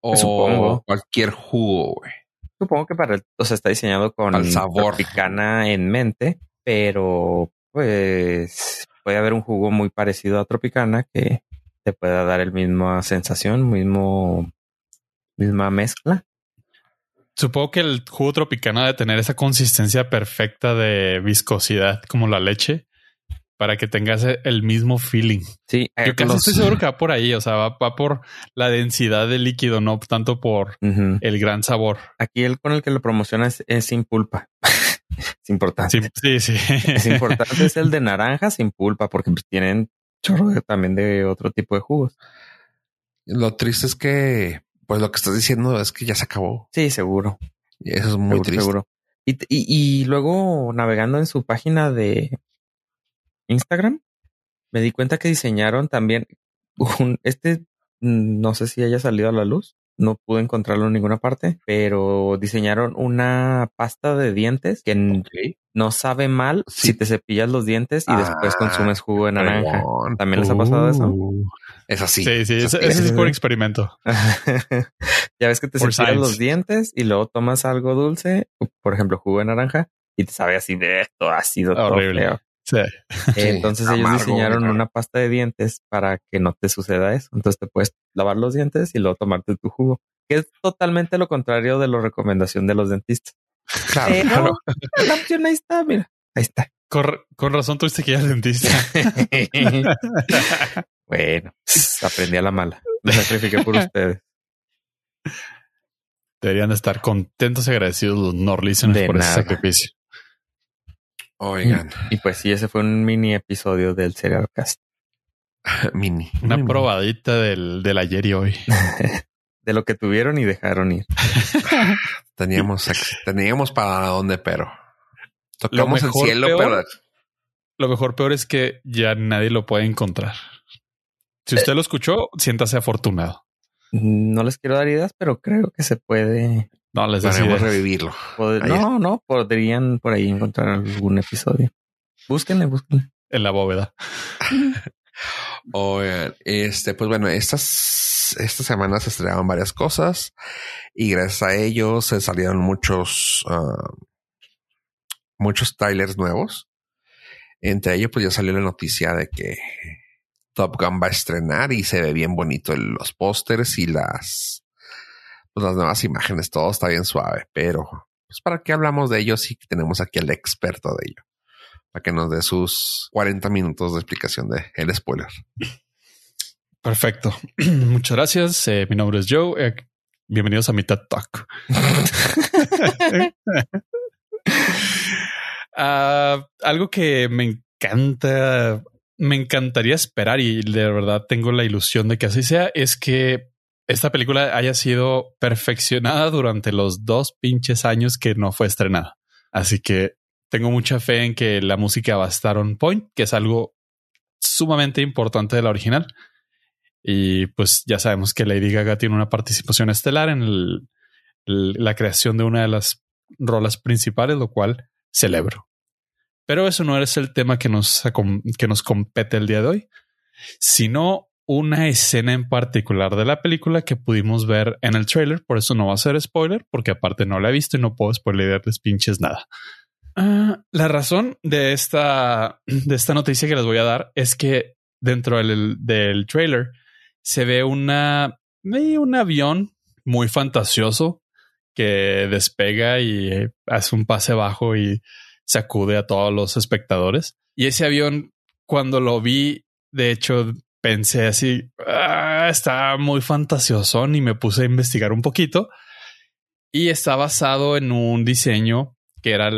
O Supongo. cualquier jugo, güey. Supongo que para el, o sea, está diseñado con el sabor Tropicana en mente, pero pues puede haber un jugo muy parecido a Tropicana que te pueda dar el misma sensación, mismo misma mezcla. Supongo que el jugo Tropicana debe tener esa consistencia perfecta de viscosidad como la leche para que tengas e, el mismo feeling. Sí, yo eh, casi estoy seguro que va por ahí, o sea, va, por la densidad del líquido, no tanto por el gran sabor. Aquí el con el que lo promociona es, sin pulpa. <laughs> es importante. Sí, sí, <laughs> Es importante es el de <laughs> naranja sin pulpa porque tienen chorro también de otro tipo de jugos. Lo triste es que, pues lo que estás diciendo es que ya se acabó. Sí, seguro. Y eso es muy triste. Seguro. Y, y luego navegando en su página de, Instagram, me di cuenta que diseñaron también un, este, no sé si haya salido a la luz, no pude encontrarlo en ninguna parte, pero diseñaron una pasta de dientes que no sabe mal si te cepillas los dientes y después ah, consumes jugo de naranja. ¿También les ha pasado eso? Uh. es así. Sí, sí, ese, es por experimento. <laughs> ya ves que te cepillas los dientes y luego tomas algo dulce, por ejemplo, jugo de naranja, y te sabe así de esto ácido. Horrible. <laughs> Sí. Entonces ellos diseñaron una pasta de dientes para que no te suceda eso. Entonces te puedes lavar los dientes y luego tomarte tu jugo, que es totalmente lo contrario de la recomendación de los dentistas. Claro, la opción ahí está, mira, ahí está. Con, razón tuviste que ir al dentista. <laughs> <laughs> bueno, aprendí a la mala. Me sacrifiqué por ustedes. Deberían estar contentos y agradecidos los Norlisteners por ese sacrificio. Oigan. <laughs> Y, pues sí, ese fue un mini episodio del Serial Cast. <laughs> mini. Una probadita del, del ayer y hoy. <laughs> de lo que tuvieron y dejaron ir. teníamos, teníamos para dónde, pero tocamos el cielo, pero lo mejor peor es que ya nadie lo puede encontrar. Si usted lo escuchó, siéntase afortunado. No les quiero dar ideas, pero creo que se puede no, les decimos revivirlo. no, no, podrían por ahí encontrar algún episodio. Búsquenle, búsquenle. En la bóveda. <laughs> Oigan, este, pues bueno, estas, estas semanas se estrenaron varias cosas y gracias a ellos se salieron muchos, ah, muchos trailers nuevos. Entre ellos, pues ya salió la noticia de que Top Gun va a estrenar y se ve bien bonito los pósters y las pues, las nuevas imágenes, todo está bien suave, pero pues para qué hablamos de ello si tenemos aquí al experto de ello, para que nos dé sus 40 minutos de explicación de el spoiler. Perfecto. <clears throat> Muchas gracias. Eh, mi nombre es Joe. Eh, bienvenidos a mi TED Talk. <laughs> Ah, algo que me encanta, me encantaría esperar y de verdad tengo la ilusión de que así sea, es que esta película haya sido perfeccionada durante los dos pinches años que no fue estrenada. Así que tengo mucha fe en que la música va a estar on point, que es algo sumamente importante de la original. Y pues ya sabemos que Lady Gaga tiene una participación estelar en la creación de una de las rolas principales, lo cual celebro. Pero eso no es el tema que nos, que nos compete el día de hoy, sino una escena en particular de la película que pudimos ver en el trailer. Por eso no va a ser spoiler, porque aparte no la he visto y no puedo spoilerarles pinches nada. Ah, la razón de esta, de esta noticia que les voy a dar es que dentro del, del trailer se ve una, un avión muy fantasioso que despega y hace un pase bajo y sacude a todos los espectadores. Y ese avión, cuando lo vi, de hecho, pensé así, ah, está muy fantasioso y me puse a investigar un poquito. Y está basado en un diseño que era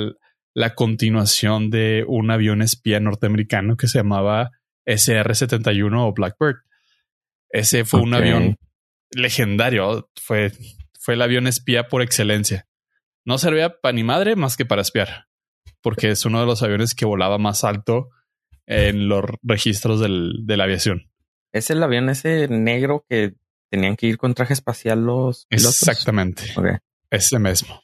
la continuación de un avión espía norteamericano que se llamaba SR-71 o Blackbird. Ese fue un avión legendario. Fue, fue el avión espía por excelencia. No servía para ni madre más que para espiar, porque es uno de los aviones que volaba más alto en los registros de la aviación. Es el avión ese negro que tenían que ir con traje espacial los Exactamente. Ese mismo.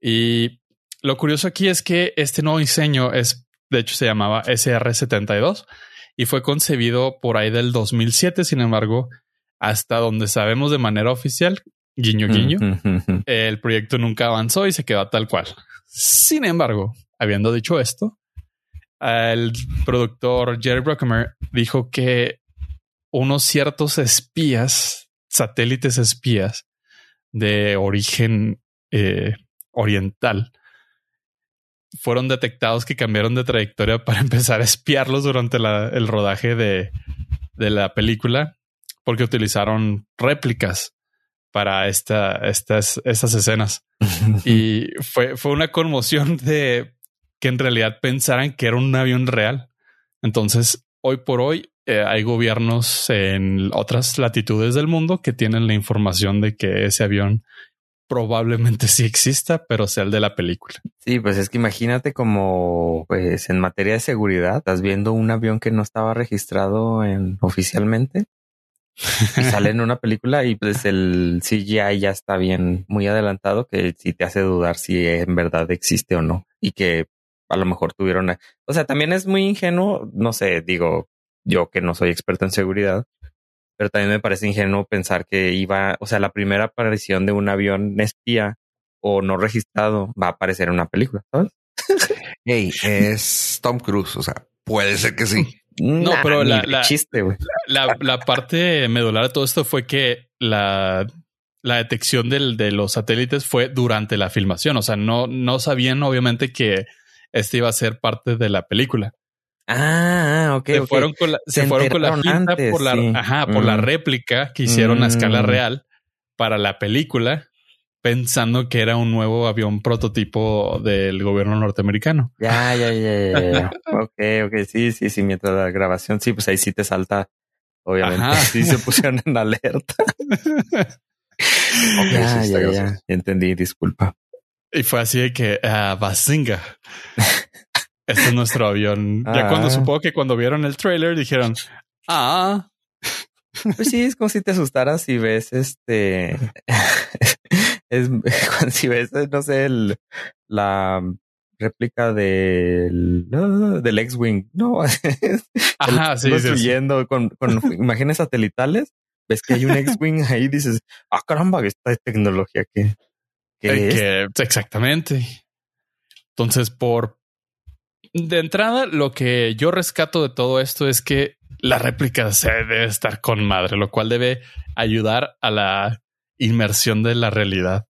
Y lo curioso aquí es que este nuevo diseño es, de hecho, se llamaba SR-72 y fue concebido por ahí del 2007. Sin embargo, hasta donde sabemos de manera oficial, guiño guiño, el proyecto nunca avanzó y se quedó tal cual. Sin embargo, habiendo dicho esto, el productor Jerry Bruckheimer dijo que unos ciertos espías, satélites espías de origen eh, oriental, fueron detectados que cambiaron de trayectoria para <laughs> empezar a espiarlos durante el rodaje de, la película, porque utilizaron réplicas para esta, estas, estas escenas. <laughs> y fue, fue una conmoción de que en realidad pensaran que era un avión real. Entonces, hoy por hoy eh, hay gobiernos en otras latitudes del mundo que tienen la información de que ese avión probablemente <laughs> sí exista, pero sea el de la película. Sí, pues es que imagínate como, pues en materia de seguridad, estás viendo un avión que no estaba registrado en oficialmente y <laughs> sale en una película y pues el CGI ya está bien, muy adelantado que sí te hace dudar si en verdad existe o no y que a lo mejor tuvieron, o sea, también es muy ingenuo, no sé, digo, yo que no soy experto en seguridad, pero también me parece ingenuo pensar que iba, o sea, la primera aparición de un avión espía o no registrado va a aparecer en una película, ¿sabes? <laughs> hey, es Tom Cruise, o sea, puede ser que sí. No, pero la, la, chiste, la, la, parte medular de todo esto fue que la, la detección del, de los satélites fue durante la filmación. O sea, no, no sabían obviamente que este iba a ser parte de la película. Ah, ok. Se fueron con la, se, fueron con la pinta por la, ajá, por la mm. réplica que hicieron a escala mm. real para la película, pensando que era un nuevo avión prototipo del gobierno norteamericano. Ya, ya, ya, ya. <laughs> ok, ok. Sí, sí, sí. Mientras la grabación, sí, pues ahí sí te salta. Obviamente, sí se pusieron en alerta. ok, <laughs> ya, ya, ya. Entendí, disculpa. Y fue así de que, uh, Bazinga. <laughs> Este es nuestro <laughs> avión. Ya cuando ah. supongo que cuando vieron el trailer dijeron, ah. Pues sí, es como si te asustaras y ves este. <laughs> es <laughs> si ves, no sé, el, la réplica del, del X-Wing. No, Ajá, sí, construyendo con, con imágenes satelitales. Ves que hay un X-Wing ahí y dices, ah, caramba, esta tecnología que, que, exactamente. Entonces, por de entrada, lo que yo rescato de todo esto es que la réplica se debe estar con madre, lo cual debe ayudar a la inmersión de la realidad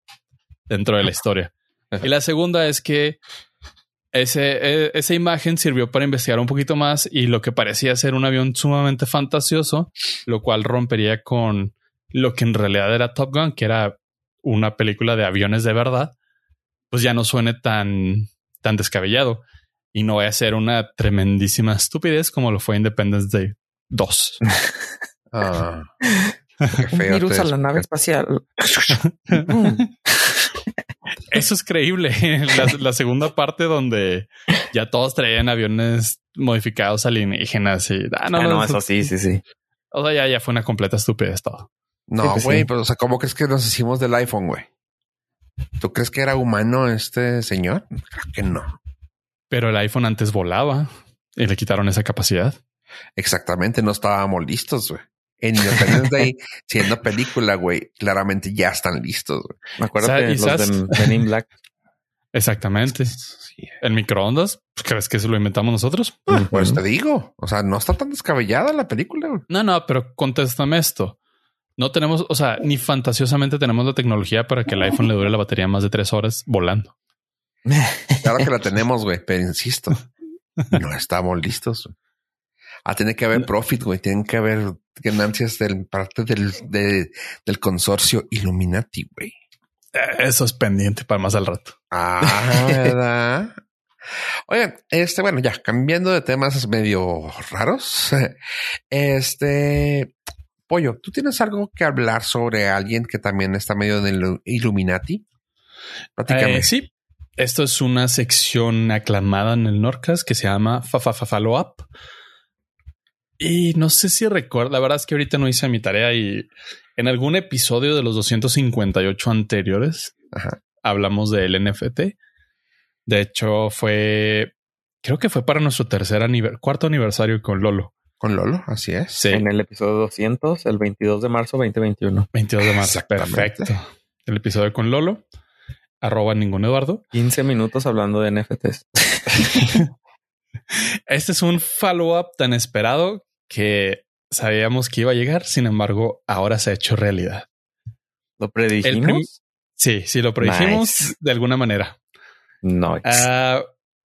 dentro de la historia. Y la segunda es que ese, e, esa imagen sirvió para investigar un poquito más y lo que parecía ser un avión sumamente fantasioso, lo cual rompería con lo que en realidad era Top Gun, que era una película de aviones de verdad, pues ya no suene tan, tan descabellado y no vaya a ser una tremendísima estupidez como lo fue Independence Day 2. <laughs> Ah, un virus a la nave espacial. <laughs> Eso es creíble. <laughs> La, segunda parte donde ya todos traían aviones modificados alienígenas y ah, no, ah, no, eso sí, sí, sí. O sea, ya, ya fue una completa estupidez todo. No, pues güey, pero o sea, ¿cómo crees que nos hicimos del iPhone, güey? ¿Tú crees que era humano este señor? Creo que no. Pero el iPhone antes volaba y le quitaron esa capacidad. Exactamente, no estábamos listos, güey. En Independence Day, <laughs> siendo película, güey, claramente ya están listos. Güey. Me acuerdo de los de Black. Exactamente. El microondas, pues, ¿crees que eso lo inventamos nosotros? pues te digo, o sea, no está tan descabellada la película. Güey. No, no, pero contéstame esto. No tenemos, o sea, ni fantasiosamente tenemos la tecnología para que el iPhone le dure la batería más de tres horas volando. <laughs> Claro que la tenemos, güey, pero insisto, no estamos listos. Ah, tiene que haber profit, güey. Tienen que haber ganancias del parte del, del consorcio Illuminati, güey. Eh, eso es pendiente para más al rato. Ah, <laughs> ¿verdad? Oye, este, bueno, ya cambiando de temas medio raros. Este, Pollo, ¿tú tienes algo que hablar sobre alguien que también está medio del Illuminati? Eh, sí, esto es una sección aclamada en el Norcas que se llama Follow Up. Y no sé si recuerdo, la verdad es que ahorita no hice mi tarea y en algún episodio de los 258 anteriores hablamos del NFT. De hecho, fue, creo que fue para nuestro tercer aniversario, cuarto aniversario con Lolo. Con Lolo, así es. Sí. En el episodio 200, el 22 de marzo 2021. 22 de marzo, perfecto. El episodio con Lolo, arroba ningún Eduardo. 15 minutos hablando de NFTs. <laughs> Este es un follow-up tan esperado que sabíamos que iba a llegar, sin embargo, ahora se ha hecho realidad. ¿Lo predijimos? Sí, sí, lo predijimos de alguna manera. No. Ah,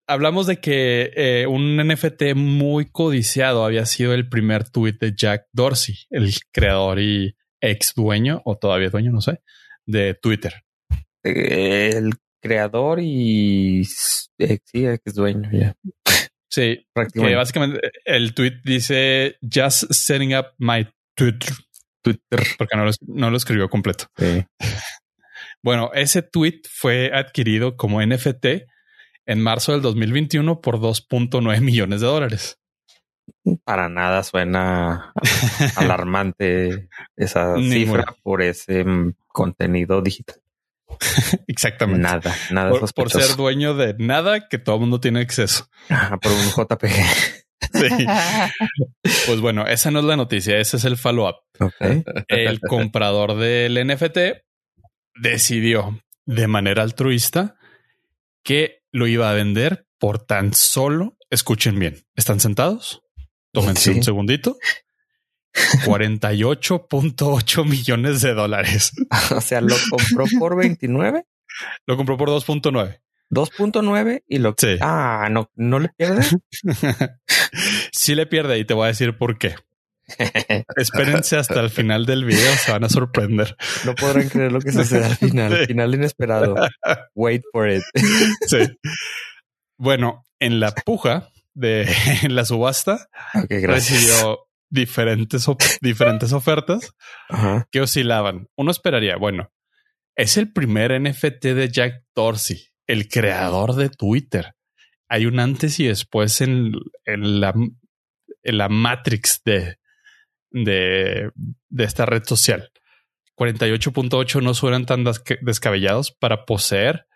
hablamos de que eh, un NFT muy codiciado había sido el primer tweet de Jack Dorsey, el creador y ex dueño, o todavía dueño, no sé, de Twitter. El creador y ex, sí, ex dueño, ya. Sí, que básicamente el tweet dice just setting up my Twitter. Twitter. Porque no lo, no lo escribió completo. <laughs> Bueno, ese tweet fue adquirido como NFT en marzo del 2021 por 2.9 millones de dólares. Para nada suena <laughs> alarmante esa cifra por ese mm, contenido digital. <laughs> Exactamente. Nada, nada por, por, ser dueño de nada que todo el mundo tiene acceso. por un JPG. <laughs> Sí. Pues bueno, esa no es la noticia, ese es el follow-up. El comprador del NFT decidió de manera altruista que lo iba a vender por tan solo, escuchen bien, ¿están sentados? Tómense un segundito. 48.8 millones de dólares. <laughs> o sea, lo compró por 29. Lo compró por 2.9. 2.9 y lo sí. Ah, no, no le pierde. <laughs> sí le pierde y te voy a decir por qué. Espérense hasta el final del video, se van a sorprender. No podrán creer lo que sucede al final. Final inesperado. Wait for it. <laughs> sí. Bueno, en la puja de la subasta okay, recibió diferentes, <laughs> diferentes ofertas que oscilaban. Uno esperaría, bueno, es el primer NFT de Jack Dorsey, el creador de Twitter. Hay un antes y después en, la, en la Matrix de, de, de esta red social. 48.8 no suenan tan descabellados para poseer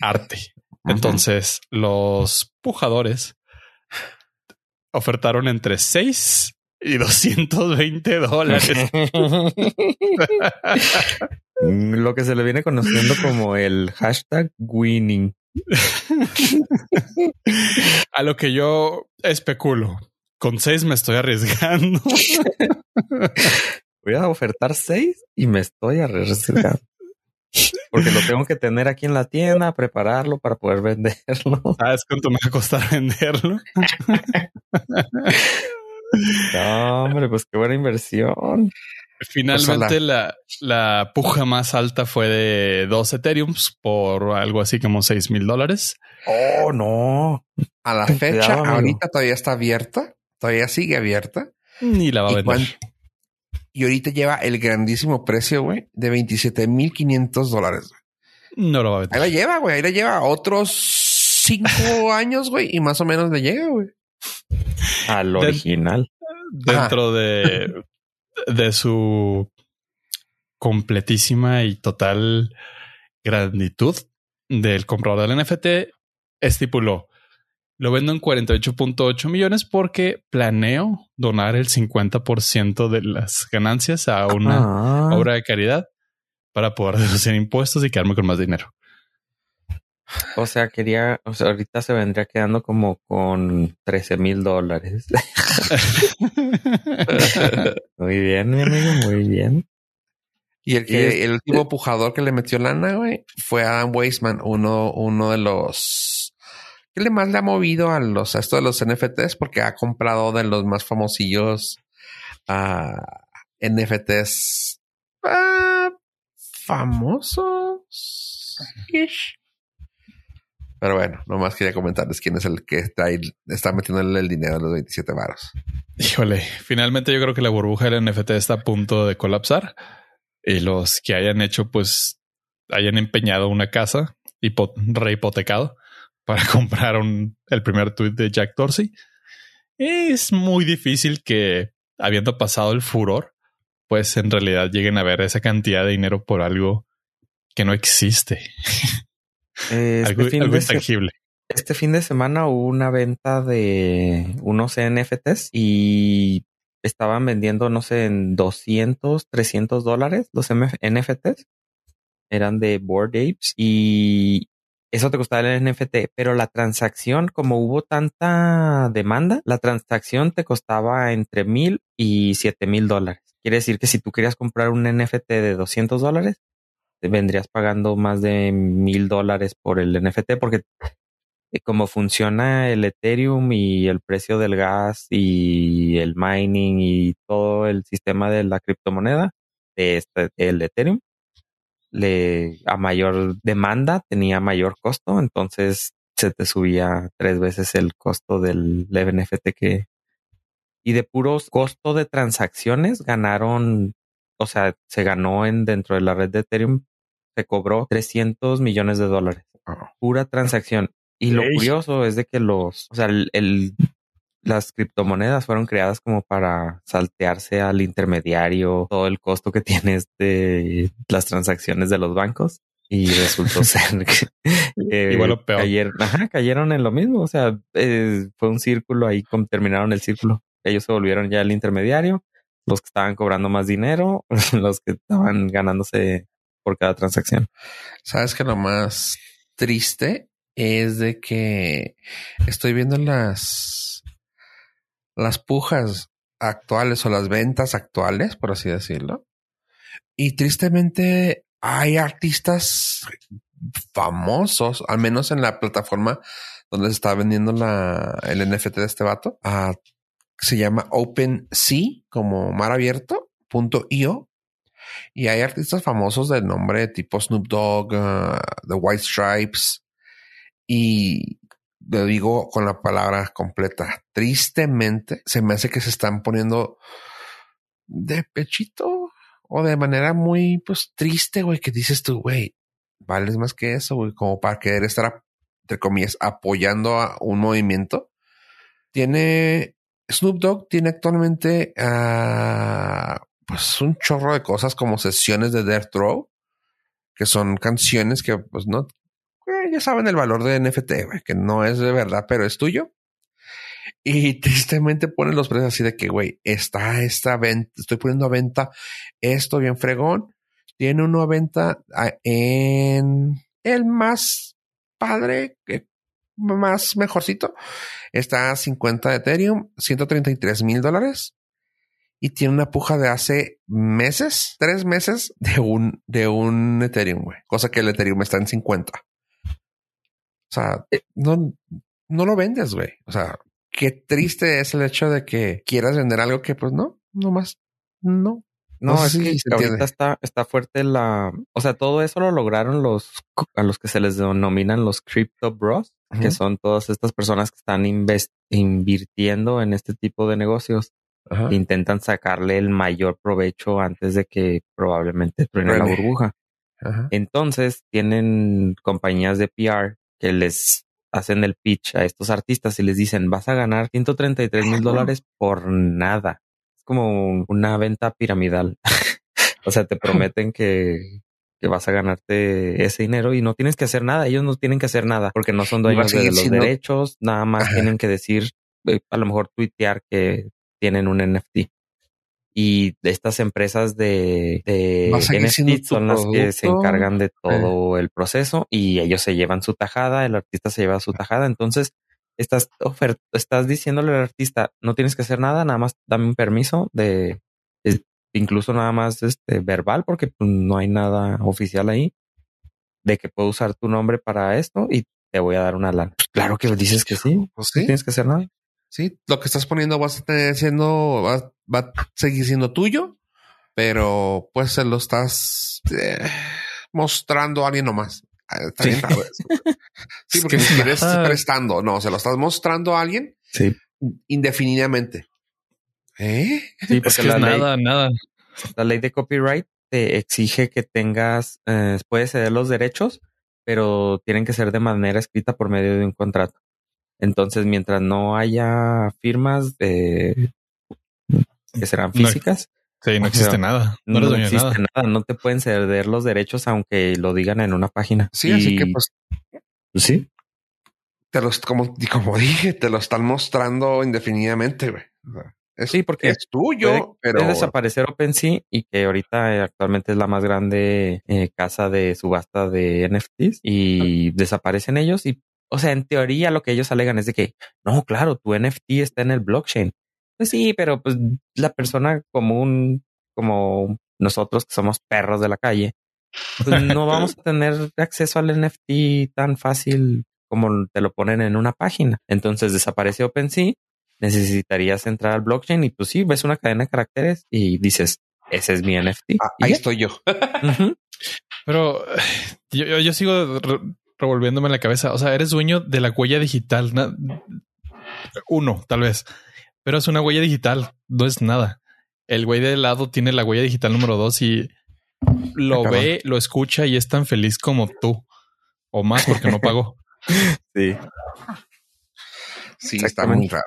arte. <laughs> Entonces, los pujadores ofertaron entre 6 y 220 dólares. <laughs> Lo que se le viene conociendo como el hashtag winning. <laughs> A lo que yo especulo. Con seis me estoy arriesgando. Voy a ofertar seis y me estoy arriesgando. Porque lo tengo que tener aquí en la tienda, prepararlo para poder venderlo. ¿Sabes cuánto me va a costar venderlo? <laughs> <laughs> no, hombre, pues qué buena inversión. Finalmente la, la, puja más alta fue de dos Ethereums por algo así como seis mil dólares. Oh, no. A la fecha, ahorita todavía está abierta. Todavía sigue abierta. Ni la va a vender. Y ahorita lleva el grandísimo precio, güey, de 27 mil 500 dólares. No lo va a vender. Ahí la lleva, güey. Ahí la lleva otros cinco <laughs> años, güey, y más o menos le llega, güey. Al <laughs> original. Dentro de, de su completísima y total gratitud del comprador del NFT, estipuló lo vendo en 48.8 millones porque planeo donar el 50% de las ganancias a una ah. obra de caridad para poder <laughs> deducir impuestos y quedarme con más dinero. O sea, quería, o sea, ahorita se vendría quedando como con 13 mil dólares. <laughs> muy bien, mi amigo, muy bien. Y el que, el último pujador que le metió lana, güey, fue Adam Weisman, uno, uno de los ¿Qué le más le ha movido a los a esto de los NFTs? Porque ha comprado de los más famosillos uh, NFTs uh, famosos. Pero bueno, nomás quería comentarles quién es el que está, ahí, está metiéndole el dinero a los 27 varos. Híjole, finalmente yo creo que la burbuja del NFT está a punto de colapsar y los que hayan hecho, pues, hayan empeñado una casa rehipotecado para <laughs> comprar un, el primer tweet de Jack Dorsey. Es muy difícil que, habiendo pasado el furor, pues en realidad lleguen a ver esa cantidad de dinero por algo que no existe. <laughs> Este algo, intangible. Este fin de semana hubo una venta de unos NFTs y estaban vendiendo, no sé, en 200, 300 dólares los NFTs. Eran de Board Apes y eso te costaba el NFT, pero la transacción, como hubo tanta demanda, la transacción te costaba entre mil y siete mil dólares. Quiere decir que si tú querías comprar un NFT de 200 dólares, vendrías pagando más de mil dólares por el NFT, porque eh, como funciona el Ethereum y el precio del gas y el mining y todo el sistema de la criptomoneda, de este, el Ethereum, le, a mayor demanda tenía mayor costo, entonces se te subía tres veces el costo del NFT que y de puros costo de transacciones ganaron, o sea, se ganó en dentro de la red de Ethereum, se cobró 300 millones de dólares. Pura transacción. Y lo curioso es de que los, o sea, el las criptomonedas fueron creadas como para saltearse al intermediario todo el costo que <laughs> tienes de las transacciones de los bancos y resultó <laughs> ser que Igual peor. Cayeron, cayeron en lo mismo. O sea, eh, fue un círculo ahí, como terminaron el círculo. Ellos se volvieron ya el intermediario, los que estaban cobrando más dinero, <laughs> los que estaban ganándose por cada transacción. Sabes que lo más triste es de que estoy viendo las las pujas actuales o las ventas actuales, por así decirlo. Y tristemente hay artistas famosos, al menos en la plataforma donde se está vendiendo la, el NFT de este vato. Uh, se llama OpenSea, como mar abierto, punto io. Y hay artistas famosos del nombre tipo Snoop Dogg, uh, The White Stripes. Y lo digo con la palabra completa, tristemente se me hace que se están poniendo de pechito o de manera muy pues triste, güey, que dices tú, güey, vales más que eso, güey, como para querer estar, entre comillas, apoyando a un movimiento. Tiene Snoop Dogg, tiene actualmente uh, pues un chorro de cosas como sesiones de Death Row, que son canciones que pues no ya saben el valor de NFT, que no es de verdad, pero es tuyo. Y <laughs> tristemente ponen los precios así de que, güey, está esta venta, estoy poniendo a venta esto bien fregón. Tiene uno a venta ah, en el más padre, más mejorcito. Está a 50 de Ethereum, 133 mil dólares. Y tiene una puja de hace meses, tres meses de un, de un Ethereum, güey. Cosa que el Ethereum está en 50. O sea, no, no lo vendes, güey. O sea, qué triste es el hecho de que quieras vender algo que pues no, no más, no. No, es que ahorita está, está fuerte la, o sea, todo eso lo lograron los, a los que se les denominan los crypto bros, que son todas estas personas que están invirtiendo en este tipo de negocios intentan sacarle el mayor provecho antes de que probablemente truene la burbuja. Entonces tienen compañías de PR que les hacen el pitch a estos artistas y les dicen vas a ganar 133 mil dólares por nada. Es como una venta piramidal. <laughs> o sea, te <laughs> prometen que, que vas a ganarte ese dinero y no tienes que hacer nada. Ellos no tienen que hacer nada porque no son dueños de los derechos. Nada más tienen que decir, eh, a lo mejor tuitear que tienen un NFT. Y estas empresas de, de NFT son las que se encargan de todo el proceso y ellos se llevan su tajada, el artista se lleva su tajada. Entonces, estás, estás diciéndole al artista, no tienes que hacer nada, nada más dame un permiso de, incluso nada más este verbal, porque pues, no hay nada oficial ahí, de que puedo usar tu nombre para esto y te voy a dar una lana. Claro que dices que sí, pues no tienes que hacer nada. Sí, lo que estás poniendo va a estar siendo, va, a seguir siendo tuyo, pero pues se lo estás eh, mostrando a alguien nomás. Ah, bien <laughs> sí. porque si quieres prestando, no, se lo estás mostrando a alguien sí. indefinidamente. ¿Eh? Sí, porque la ley, nada, nada. La ley de copyright te exige que tengas, eh, puedes ceder los derechos, pero tienen que ser de manera escrita por medio de un contrato. Entonces, mientras no haya firmas de que serán físicas. sí, no existe nada. No, no existe nada. No te pueden ceder los derechos aunque lo digan en una página. Sí, así que pues, pues. Sí. Te los, como, como dije, te lo están mostrando indefinidamente, güey. sí, porque es tuyo, pero puede desaparecer OpenSea y que ahorita eh, actualmente es la más grande eh, casa de subasta de NFTs y desaparecen ellos y o sea, en teoría lo que ellos alegan es de que, no, claro, tu NFT está en el blockchain. Pues sí, pero pues la persona común, como nosotros que somos perros de la calle, pues no vamos a tener acceso al NFT tan fácil como te lo ponen en una página. Entonces desaparece OpenSea, necesitarías entrar al blockchain y pues sí, ves una cadena de caracteres y dices, ese es mi NFT. Ah, ahí estoy yo. Pero yo, yo, sigo revolviéndome en la cabeza. O sea, eres dueño de la huella digital. Uno, tal vez. Pero es una huella digital, no es nada. El güey de lado tiene la huella digital número dos y lo ve, lo escucha y es tan feliz como tú. O más porque no pagó. <laughs> sí. Sí, está muy raro.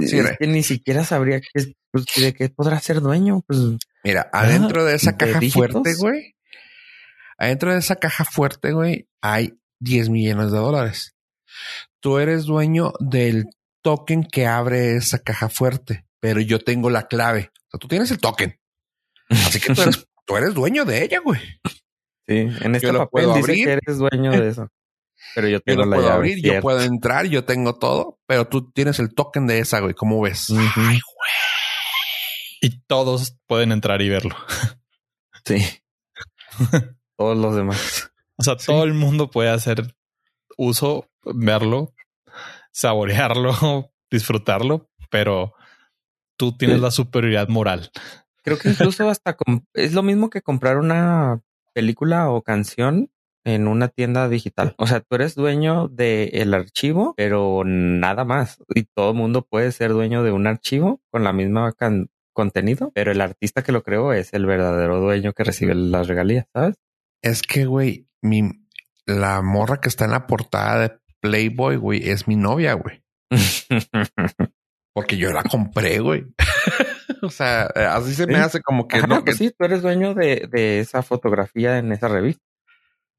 es que ni siquiera sabría que, pues, de qué podrá ser dueño. Pues, Mira, adentro de esa caja fuerte, güey. Adentro de esa caja fuerte, güey, hay 10 millones de dólares. Tú eres dueño del token que abre esa caja fuerte, pero yo tengo la clave. O sea, tú tienes el token. Así que tú eres, <laughs> dueño de ella, güey. Sí, en este papel dice abrir. que eres dueño de eso. Pero yo <laughs> tengo la puedo abrir, yo puedo entrar, yo tengo todo, pero tú tienes el token de esa, güey. ¿Cómo ves? Ay, güey. Y todos pueden entrar y verlo. Sí. <laughs> todos los demás. O sea, todo el mundo puede hacer uso, verlo, saborearlo, <laughs> disfrutarlo, pero tú tienes la superioridad moral. Creo que incluso <laughs> hasta es lo mismo que comprar una película o canción en una tienda digital. O sea, tú eres dueño del archivo, pero nada más. Y todo el mundo puede ser dueño de un archivo con la misma contenido, pero el artista que lo creó es el verdadero dueño que recibe las regalías, ¿sabes? Es que, güey, mi, la morra que está en la portada de Playboy, güey, es mi novia, güey. Porque yo la compré, güey. <laughs> o sea, así se me hace como que no. Pues sí, tú eres dueño de, de, esa fotografía en esa revista.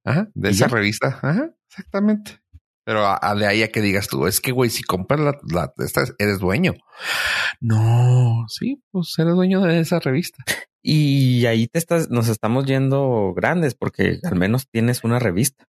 Ajá, de esa revista. Ajá, exactamente. Pero a, de ahí a que digas tú, es que, güey, si compras la, la esta, eres dueño. No, sí, pues eres dueño de esa revista. Y ahí te estás, nos estamos yendo grandes porque al menos tienes una revista.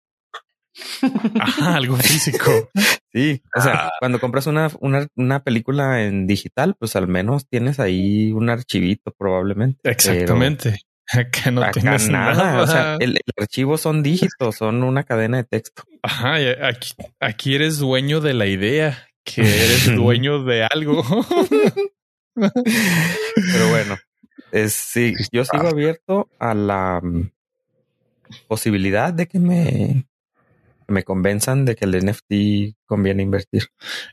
<laughs> algo físico. <laughs> Sí, o sea, cuando compras una, una, una, película en digital, pues al menos tienes ahí un archivito probablemente. Exactamente. <laughs> que no tienes nada. O sea, el, archivo son dígitos, son una cadena de texto. Ajá, aquí, aquí eres dueño de la idea, que eres dueño de algo. Pero bueno, es, sí, yo sigo abierto a la mm, posibilidad de que me me convenzan de que el NFT conviene invertir.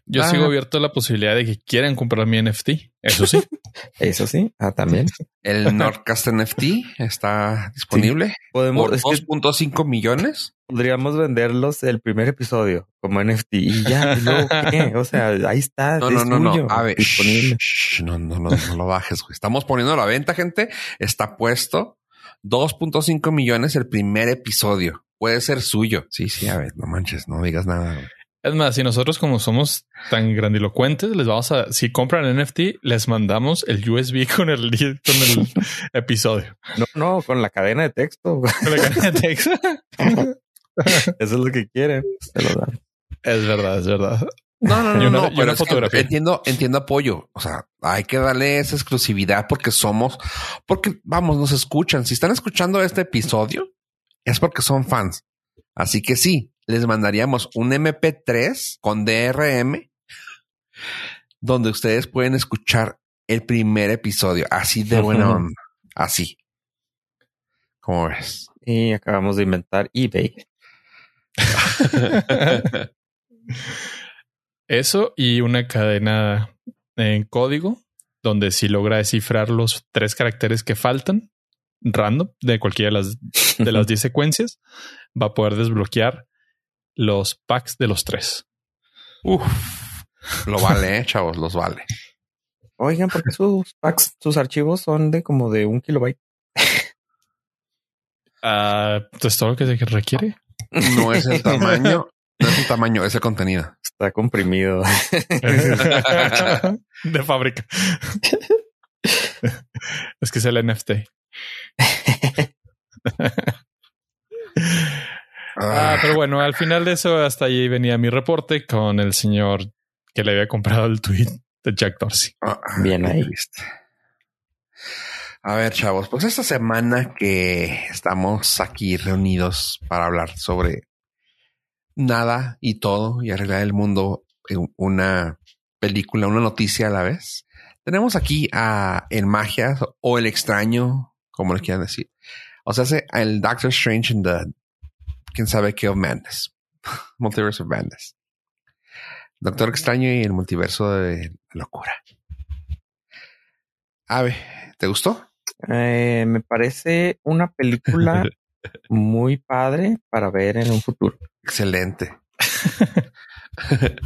Yo sigo abierto a la posibilidad de que quieran comprar mi NFT. Eso sí. <laughs> Eso sí. Ah, también. El <laughs> Nordcast NFT está disponible. Podemos por 2.5 millones. Podríamos venderlos el primer episodio como NFT y ya. <laughs> O sea, ahí está. No, no, no, no. A ver, disponible. no, no, no, no lo bajes. Estamos poniendo a la venta, gente. Está puesto 2.5 millones el primer episodio puede ser suyo. Sí, sí, a ver, no manches, no digas nada. Es más, si nosotros como somos tan grandilocuentes, les vamos a, si compran NFT, les mandamos el USB <laughs> con el, con el <laughs> episodio. No, no, con la cadena de texto. Con la cadena de texto. <laughs> Eso es lo que quieren. Se lo dan. Es verdad, es verdad. No, no, no, no, pero fotografía. entiendo, entiendo apoyo. O sea, hay que darle esa exclusividad porque somos, porque vamos, nos escuchan. Si están escuchando este episodio, es porque son fans. Así que sí, les mandaríamos un MP3 con DRM donde ustedes pueden escuchar el primer episodio así de <laughs> buena onda. Así. ¿Cómo ves? Y acabamos de inventar eBay. <laughs> Eso y una cadena en código donde si logra descifrar los tres caracteres que faltan, random de cualquiera de las, de las <laughs> 10 secuencias, va a poder desbloquear los packs de los tres. Uf, lo vale, eh, chavos, los vale. Oigan, porque sus packs, sus archivos son de como de un kilobyte. Ah, pues todo lo que se requiere. No es el <laughs> tamaño, no es el tamaño, es el contenido. Está comprimido. <laughs> de fábrica. es que es el NFT. Ah, pero bueno, al final de eso, hasta allí venía mi reporte con el señor que le había comprado el tweet de Jack Dorsey. Ah, Bien ahí. A ver, chavos, pues esta semana que estamos aquí reunidos para hablar sobre nada y todo y arreglar el mundo en una película, una noticia a la vez. Tenemos aquí a El Magia o El Extraño como le quieran decir. O sea, hace el Doctor Strange en the quién sabe qué of Madness, <laughs> Multiverse of Madness. Doctor Extraño y el multiverso de locura. Ave, ¿te gustó? Eh, me parece una película <laughs> muy padre para ver en un futuro. Excelente. <laughs>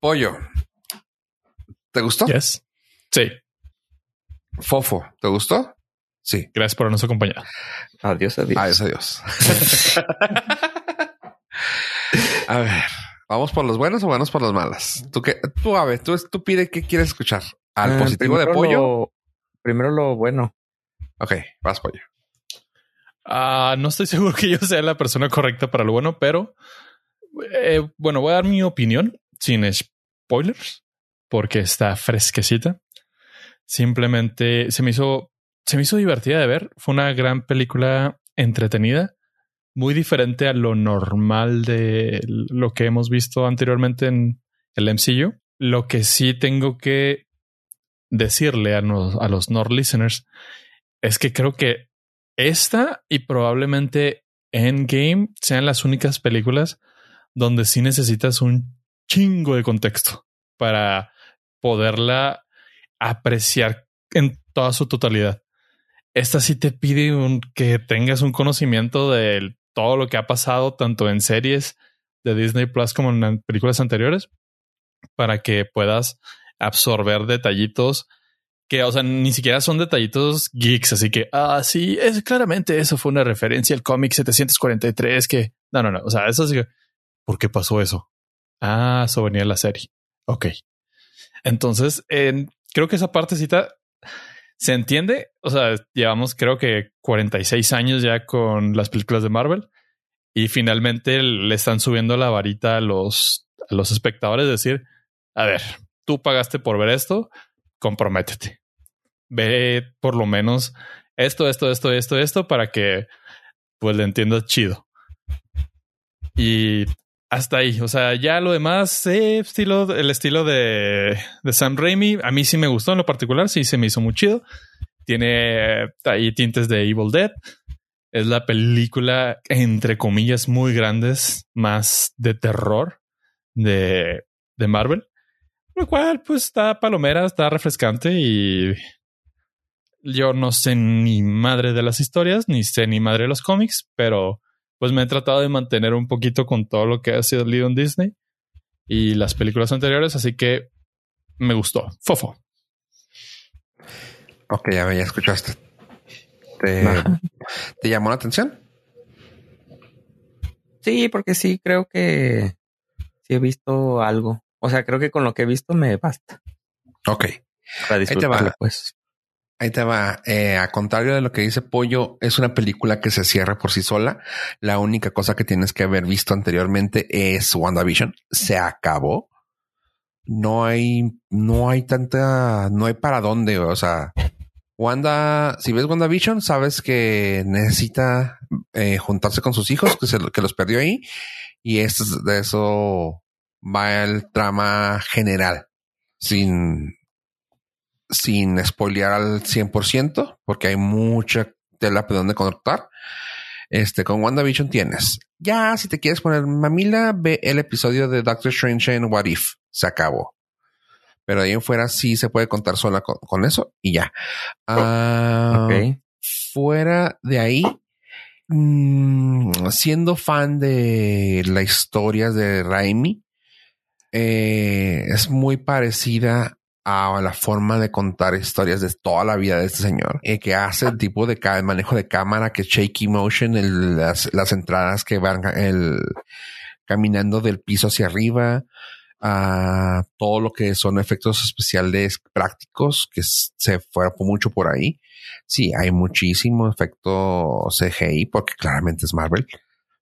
Pollo, ¿te gustó? Yes. Sí. Fofo, ¿te gustó? Sí. Gracias por habernos acompañado. Adiós, adiós. Adiós, adiós. <laughs> a ver, ¿vamos por los buenos o vamos por los malas? Tú qué, tú, a ver, tú, tú pide qué quieres escuchar. ¿Al ah, positivo de pollo? primero lo bueno. Ok, vas pollo. Ah, no estoy <laughs> seguro que yo sea la persona correcta para lo bueno, pero eh, bueno, voy a dar mi opinión sin spoilers porque está fresquecita. Simplemente se me hizo se me hizo divertida de ver. Fue una gran película entretenida, muy diferente a lo normal de lo que hemos visto anteriormente en el MCU. Lo que sí tengo que decirle a, a los Nord listeners es que creo que esta y probablemente Endgame sean las únicas películas donde sí necesitas un chingo de contexto para poderla apreciar en toda su totalidad esta sí te pide que tengas un conocimiento de todo lo que ha pasado, tanto en series de Disney Plus como en películas anteriores, para que puedas absorber detallitos que, o sea, ni siquiera son detallitos geeks, así que, ah, sí, es claramente eso fue una referencia al cómic 743 que, no, no, no, o sea, eso sí ¿por qué pasó eso? Ah, eso venía la serie. Ok. Entonces, creo que esa partecita se entiende. O sea, llevamos creo que 46 años ya con las películas de Marvel Y finalmente le están subiendo la varita a los, a los espectadores, decir, a ver, tú pagaste por ver esto, comprométete. Ve por lo menos esto, esto, esto, esto, esto, para que pues le entiendas chido. Y hasta ahí. O sea, ya lo demás, estilo, el estilo de, de, Sam Raimi, a mí sí me gustó en lo particular, sí se me hizo muy chido. Tiene ahí tintes de Evil Dead. Es la película, entre comillas, muy grandes, más de terror de, de Marvel. Lo cual, pues, está palomera, está refrescante y yo no sé ni madre de las historias, ni sé ni madre de los cómics, pero pues me he tratado de mantener un poquito con todo lo que ha sido leído en Disney y las películas anteriores, así que me gustó. Fofo. Ok, ya, ya escuchaste. ¿Te, ¿Te llamó la atención? Sí, porque sí, creo que sí he visto algo. O sea, creo que con lo que he visto me basta. Ok. Para disfrutarlo, pues. Ahí te va. Eh, a contrario de lo que dice Pollo, es una película que se cierra por sí sola. La única cosa que tienes que haber visto anteriormente es WandaVision. Se acabó. No hay, no hay tanta, no hay para dónde. O sea, Wanda, si ves WandaVision, sabes que necesita eh, juntarse con sus hijos, que, se, que los perdió ahí. Y esto, de eso va el trama general. Sin, sin spoilear al 100%, porque hay mucha tela de donde conectar. Este, con WandaVision tienes. Ya, si te quieres poner mamila, ve el episodio de Doctor Strange en What If. Se acabó. Pero ahí en fuera sí se puede contar sola con, eso y ya. Ah, fuera de ahí, mm, siendo fan de las historias de Raimi, eh, es muy parecida a la forma de contar historias de toda la vida de este señor, eh, que hace el tipo de manejo de cámara, que shaky motion, las, entradas que van el, caminando del piso hacia arriba, a todo lo que son efectos especiales prácticos, que se fueron mucho por ahí. Sí, hay muchísimo efecto CGI, porque claramente es Marvel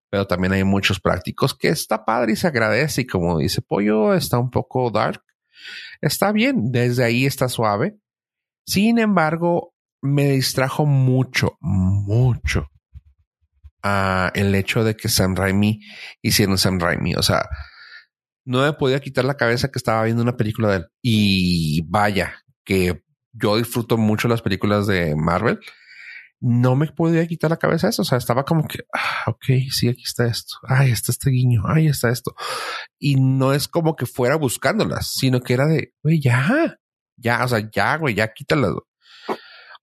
pero también hay muchos prácticos que está padre y se agradece. Y como dice Pollo, está un poco dark, Está bien, desde ahí está suave. Sin embargo, me distrajo mucho, mucho a el hecho de que Sam Raimi hiciera Sam Raimi. O sea, no me podía quitar la cabeza que estaba viendo una película de él. Y vaya, que yo disfruto mucho las películas de Marvel no me podía quitar la cabeza eso. O sea, estaba como que, ah, ok, sí, aquí está esto. Ay, está este guiño. Ay, está esto. Y no es como que fuera buscándolas, sino que era de, güey, ya, ya, o sea, ya, güey, ya quítalas.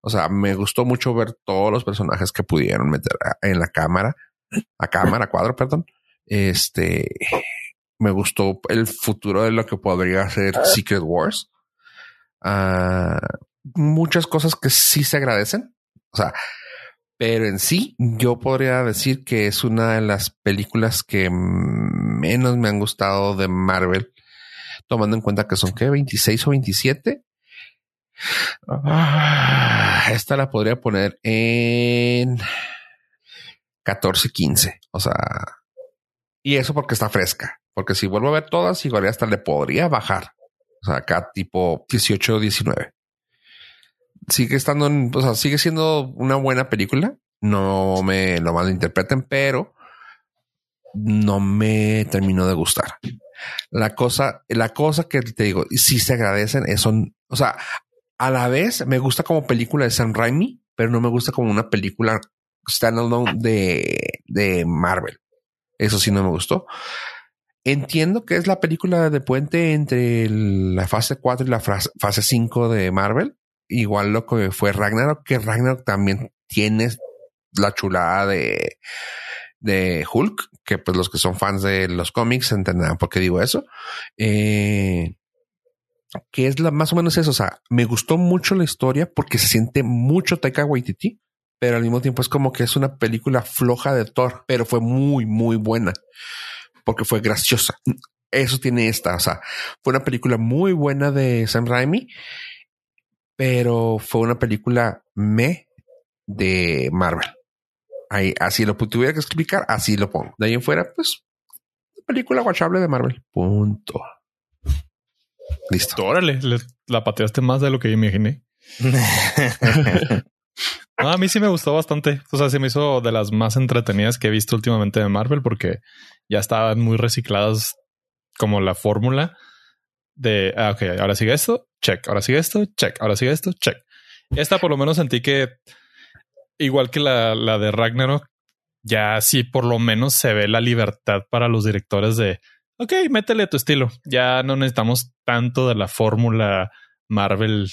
O sea, me gustó mucho ver todos los personajes que pudieron meter en la cámara, a cámara, cuadro, perdón. Este, me gustó el futuro de lo que podría ser Secret Wars. Ah, muchas cosas que sí se agradecen o sea, pero en sí, yo podría decir que es una de las películas que menos me han gustado de Marvel, tomando en cuenta que son que 26 o 27. Ah, esta la podría poner en 14, 15. O sea, y eso porque está fresca. Porque si vuelvo a ver todas, igual hasta le podría bajar. O sea, acá tipo 18 o 19 sigue estando en, o sea, sigue siendo una buena película. No me lo malinterpreten, pero no me terminó de gustar. La cosa, la cosa que te digo, si se agradecen, es son, o sea, a la vez me gusta como película de Sam Raimi, pero no me gusta como una película standalone de, de Marvel. Eso sí no me gustó. Entiendo que es la película de puente entre la fase 4 y la fase 5 de Marvel igual lo que fue Ragnarok, que Ragnarok también tiene la chulada de, de Hulk, que pues los que son fans de los cómics entenderán por qué digo eso. Eh, que es la, más o menos eso. O sea, me gustó mucho la historia porque se siente mucho Taika Waititi, pero al mismo tiempo es como que es una película floja de Thor, pero fue muy, muy buena porque fue graciosa. Eso tiene esta. O sea, fue una película muy buena de Sam Raimi pero fue una película me de Marvel. Ahí, así lo tuviera que explicar, así lo pongo. De ahí en fuera, pues, película guachable de Marvel. Punto. Listo. Órale, la pateaste más de lo que yo imaginé. <laughs> a mí sí me gustó bastante. O sea, se me hizo de las más entretenidas que he visto últimamente de Marvel porque ya estaban muy recicladas como la fórmula de, ah, ok, ahora sigue esto, check, ahora sigue esto, check, ahora sigue esto, check. Esta por lo menos sentí que, igual que la, la de Ragnarok, ya sí por lo menos se ve la libertad para los directores de, ok, métele tu estilo. Ya no necesitamos tanto de la fórmula Marvel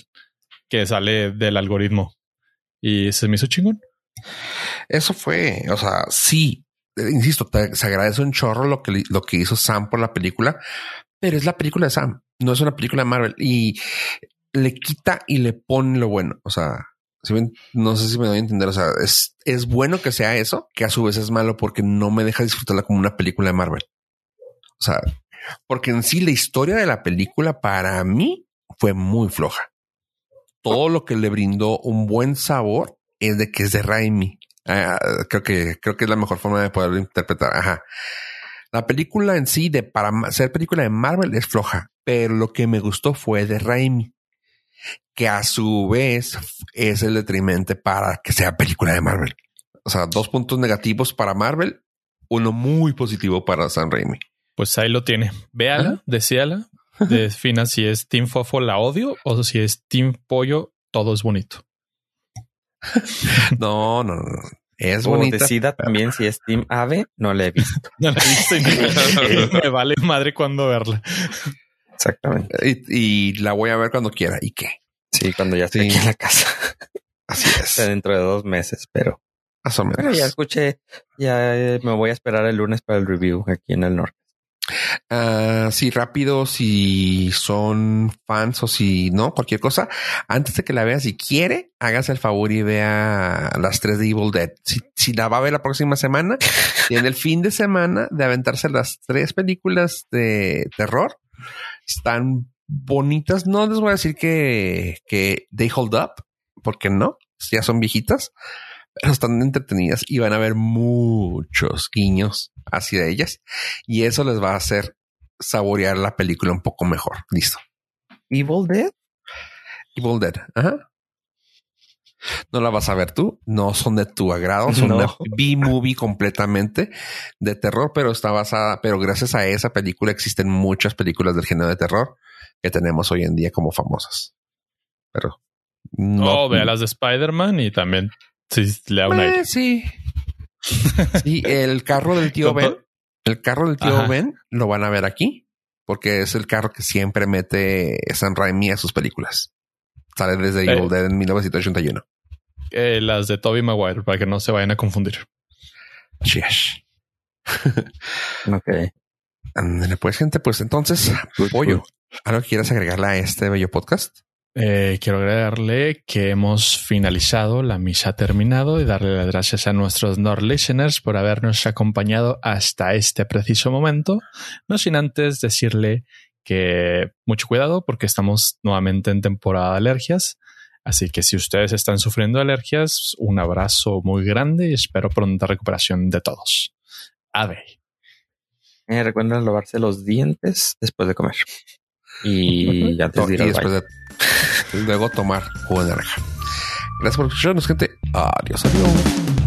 que sale del algoritmo. Y se me hizo chingón. Eso fue, o sea, sí, insisto, se agradece un chorro lo que, lo que hizo Sam por la película, pero es la película de Sam, no es una película de Marvel y le quita y le pone lo bueno. O sea, no sé si me doy a entender. O sea, es, es bueno que sea eso, que a su vez es malo porque no me deja disfrutarla como una película de Marvel. O sea, porque en sí la historia de la película para mí fue muy floja. Todo lo que le brindó un buen sabor es de que es de Raimi. Ah, creo que creo que es la mejor forma de poderlo interpretar. Ajá. La película en sí de para ser película de Marvel es floja, pero lo que me gustó fue de Raimi que a su vez es el detrimente para que sea película de Marvel. O sea, dos puntos negativos para Marvel, uno muy positivo para San Raimi. Pues ahí lo tiene. Véala, decíala, <laughs> defina si es Team Fofo la odio o si es Team Pollo, todo es bonito. <laughs> no, no, no. Es o bonita. decida también si es Team Ave, no la he visto. <laughs> no la he visto y me <laughs> <laughs> vale madre cuando verla. Exactamente. Y, la voy a ver cuando quiera. ¿Y qué? Sí, cuando ya esté aquí en la casa. Así es. dentro de dos meses, pero. Más o menos. ya escuché, ya eh, me voy a esperar el lunes para el review aquí en el norte. Uh, sí, rápido, si son fans o si no, cualquier cosa, antes de que la vea, si quiere, hágase el favor y vea las tres de Evil Dead. Si, si la va a ver la próxima semana, <laughs> en el fin de semana de aventarse las tres películas de terror, están bonitas. No les voy a decir que, que they hold up, porque no, ya son viejitas, pero están entretenidas y van a ver muchos guiños hacia ellas y eso les va a hacer saborear la película un poco mejor. Listo. Evil Dead. Evil Dead. Ajá. No la vas a ver tú, no son de tu agrado, son una B-movie completamente de terror, pero está basada, pero gracias a esa película existen muchas películas del género de terror que tenemos hoy en día como famosas. Pero no. Oh, vea las de Spider-Man y también sí, le da un eh, Sí. <laughs> sí, el carro del tío Ben, el carro del tío Ben lo van a ver aquí porque es el carro que siempre mete San Raimi a sus películas. Sale desde Evil Dead en 1981. Eh, las de Toby Maguire, para que no se vayan a confundir. Cheers. ok. Ándale, pues, gente, pues entonces, pollo. ¿Algo quieras agregarle a este bello podcast? Eh, quiero agregarle que hemos finalizado, la misa ha terminado y darle las gracias a nuestros Nord listeners por habernos acompañado hasta este preciso momento. No sin antes decirle que mucho cuidado porque estamos nuevamente en temporada de alergias. Así que si ustedes están sufriendo alergias, un abrazo muy grande y espero pronta recuperación de todos. Ave. Eh, recuerden lavarse los dientes después de comer. Y <laughs> antes de ir después de, luego tomar jugo de naranja. Gracias por escucharnos, gente. Adiós, adiós.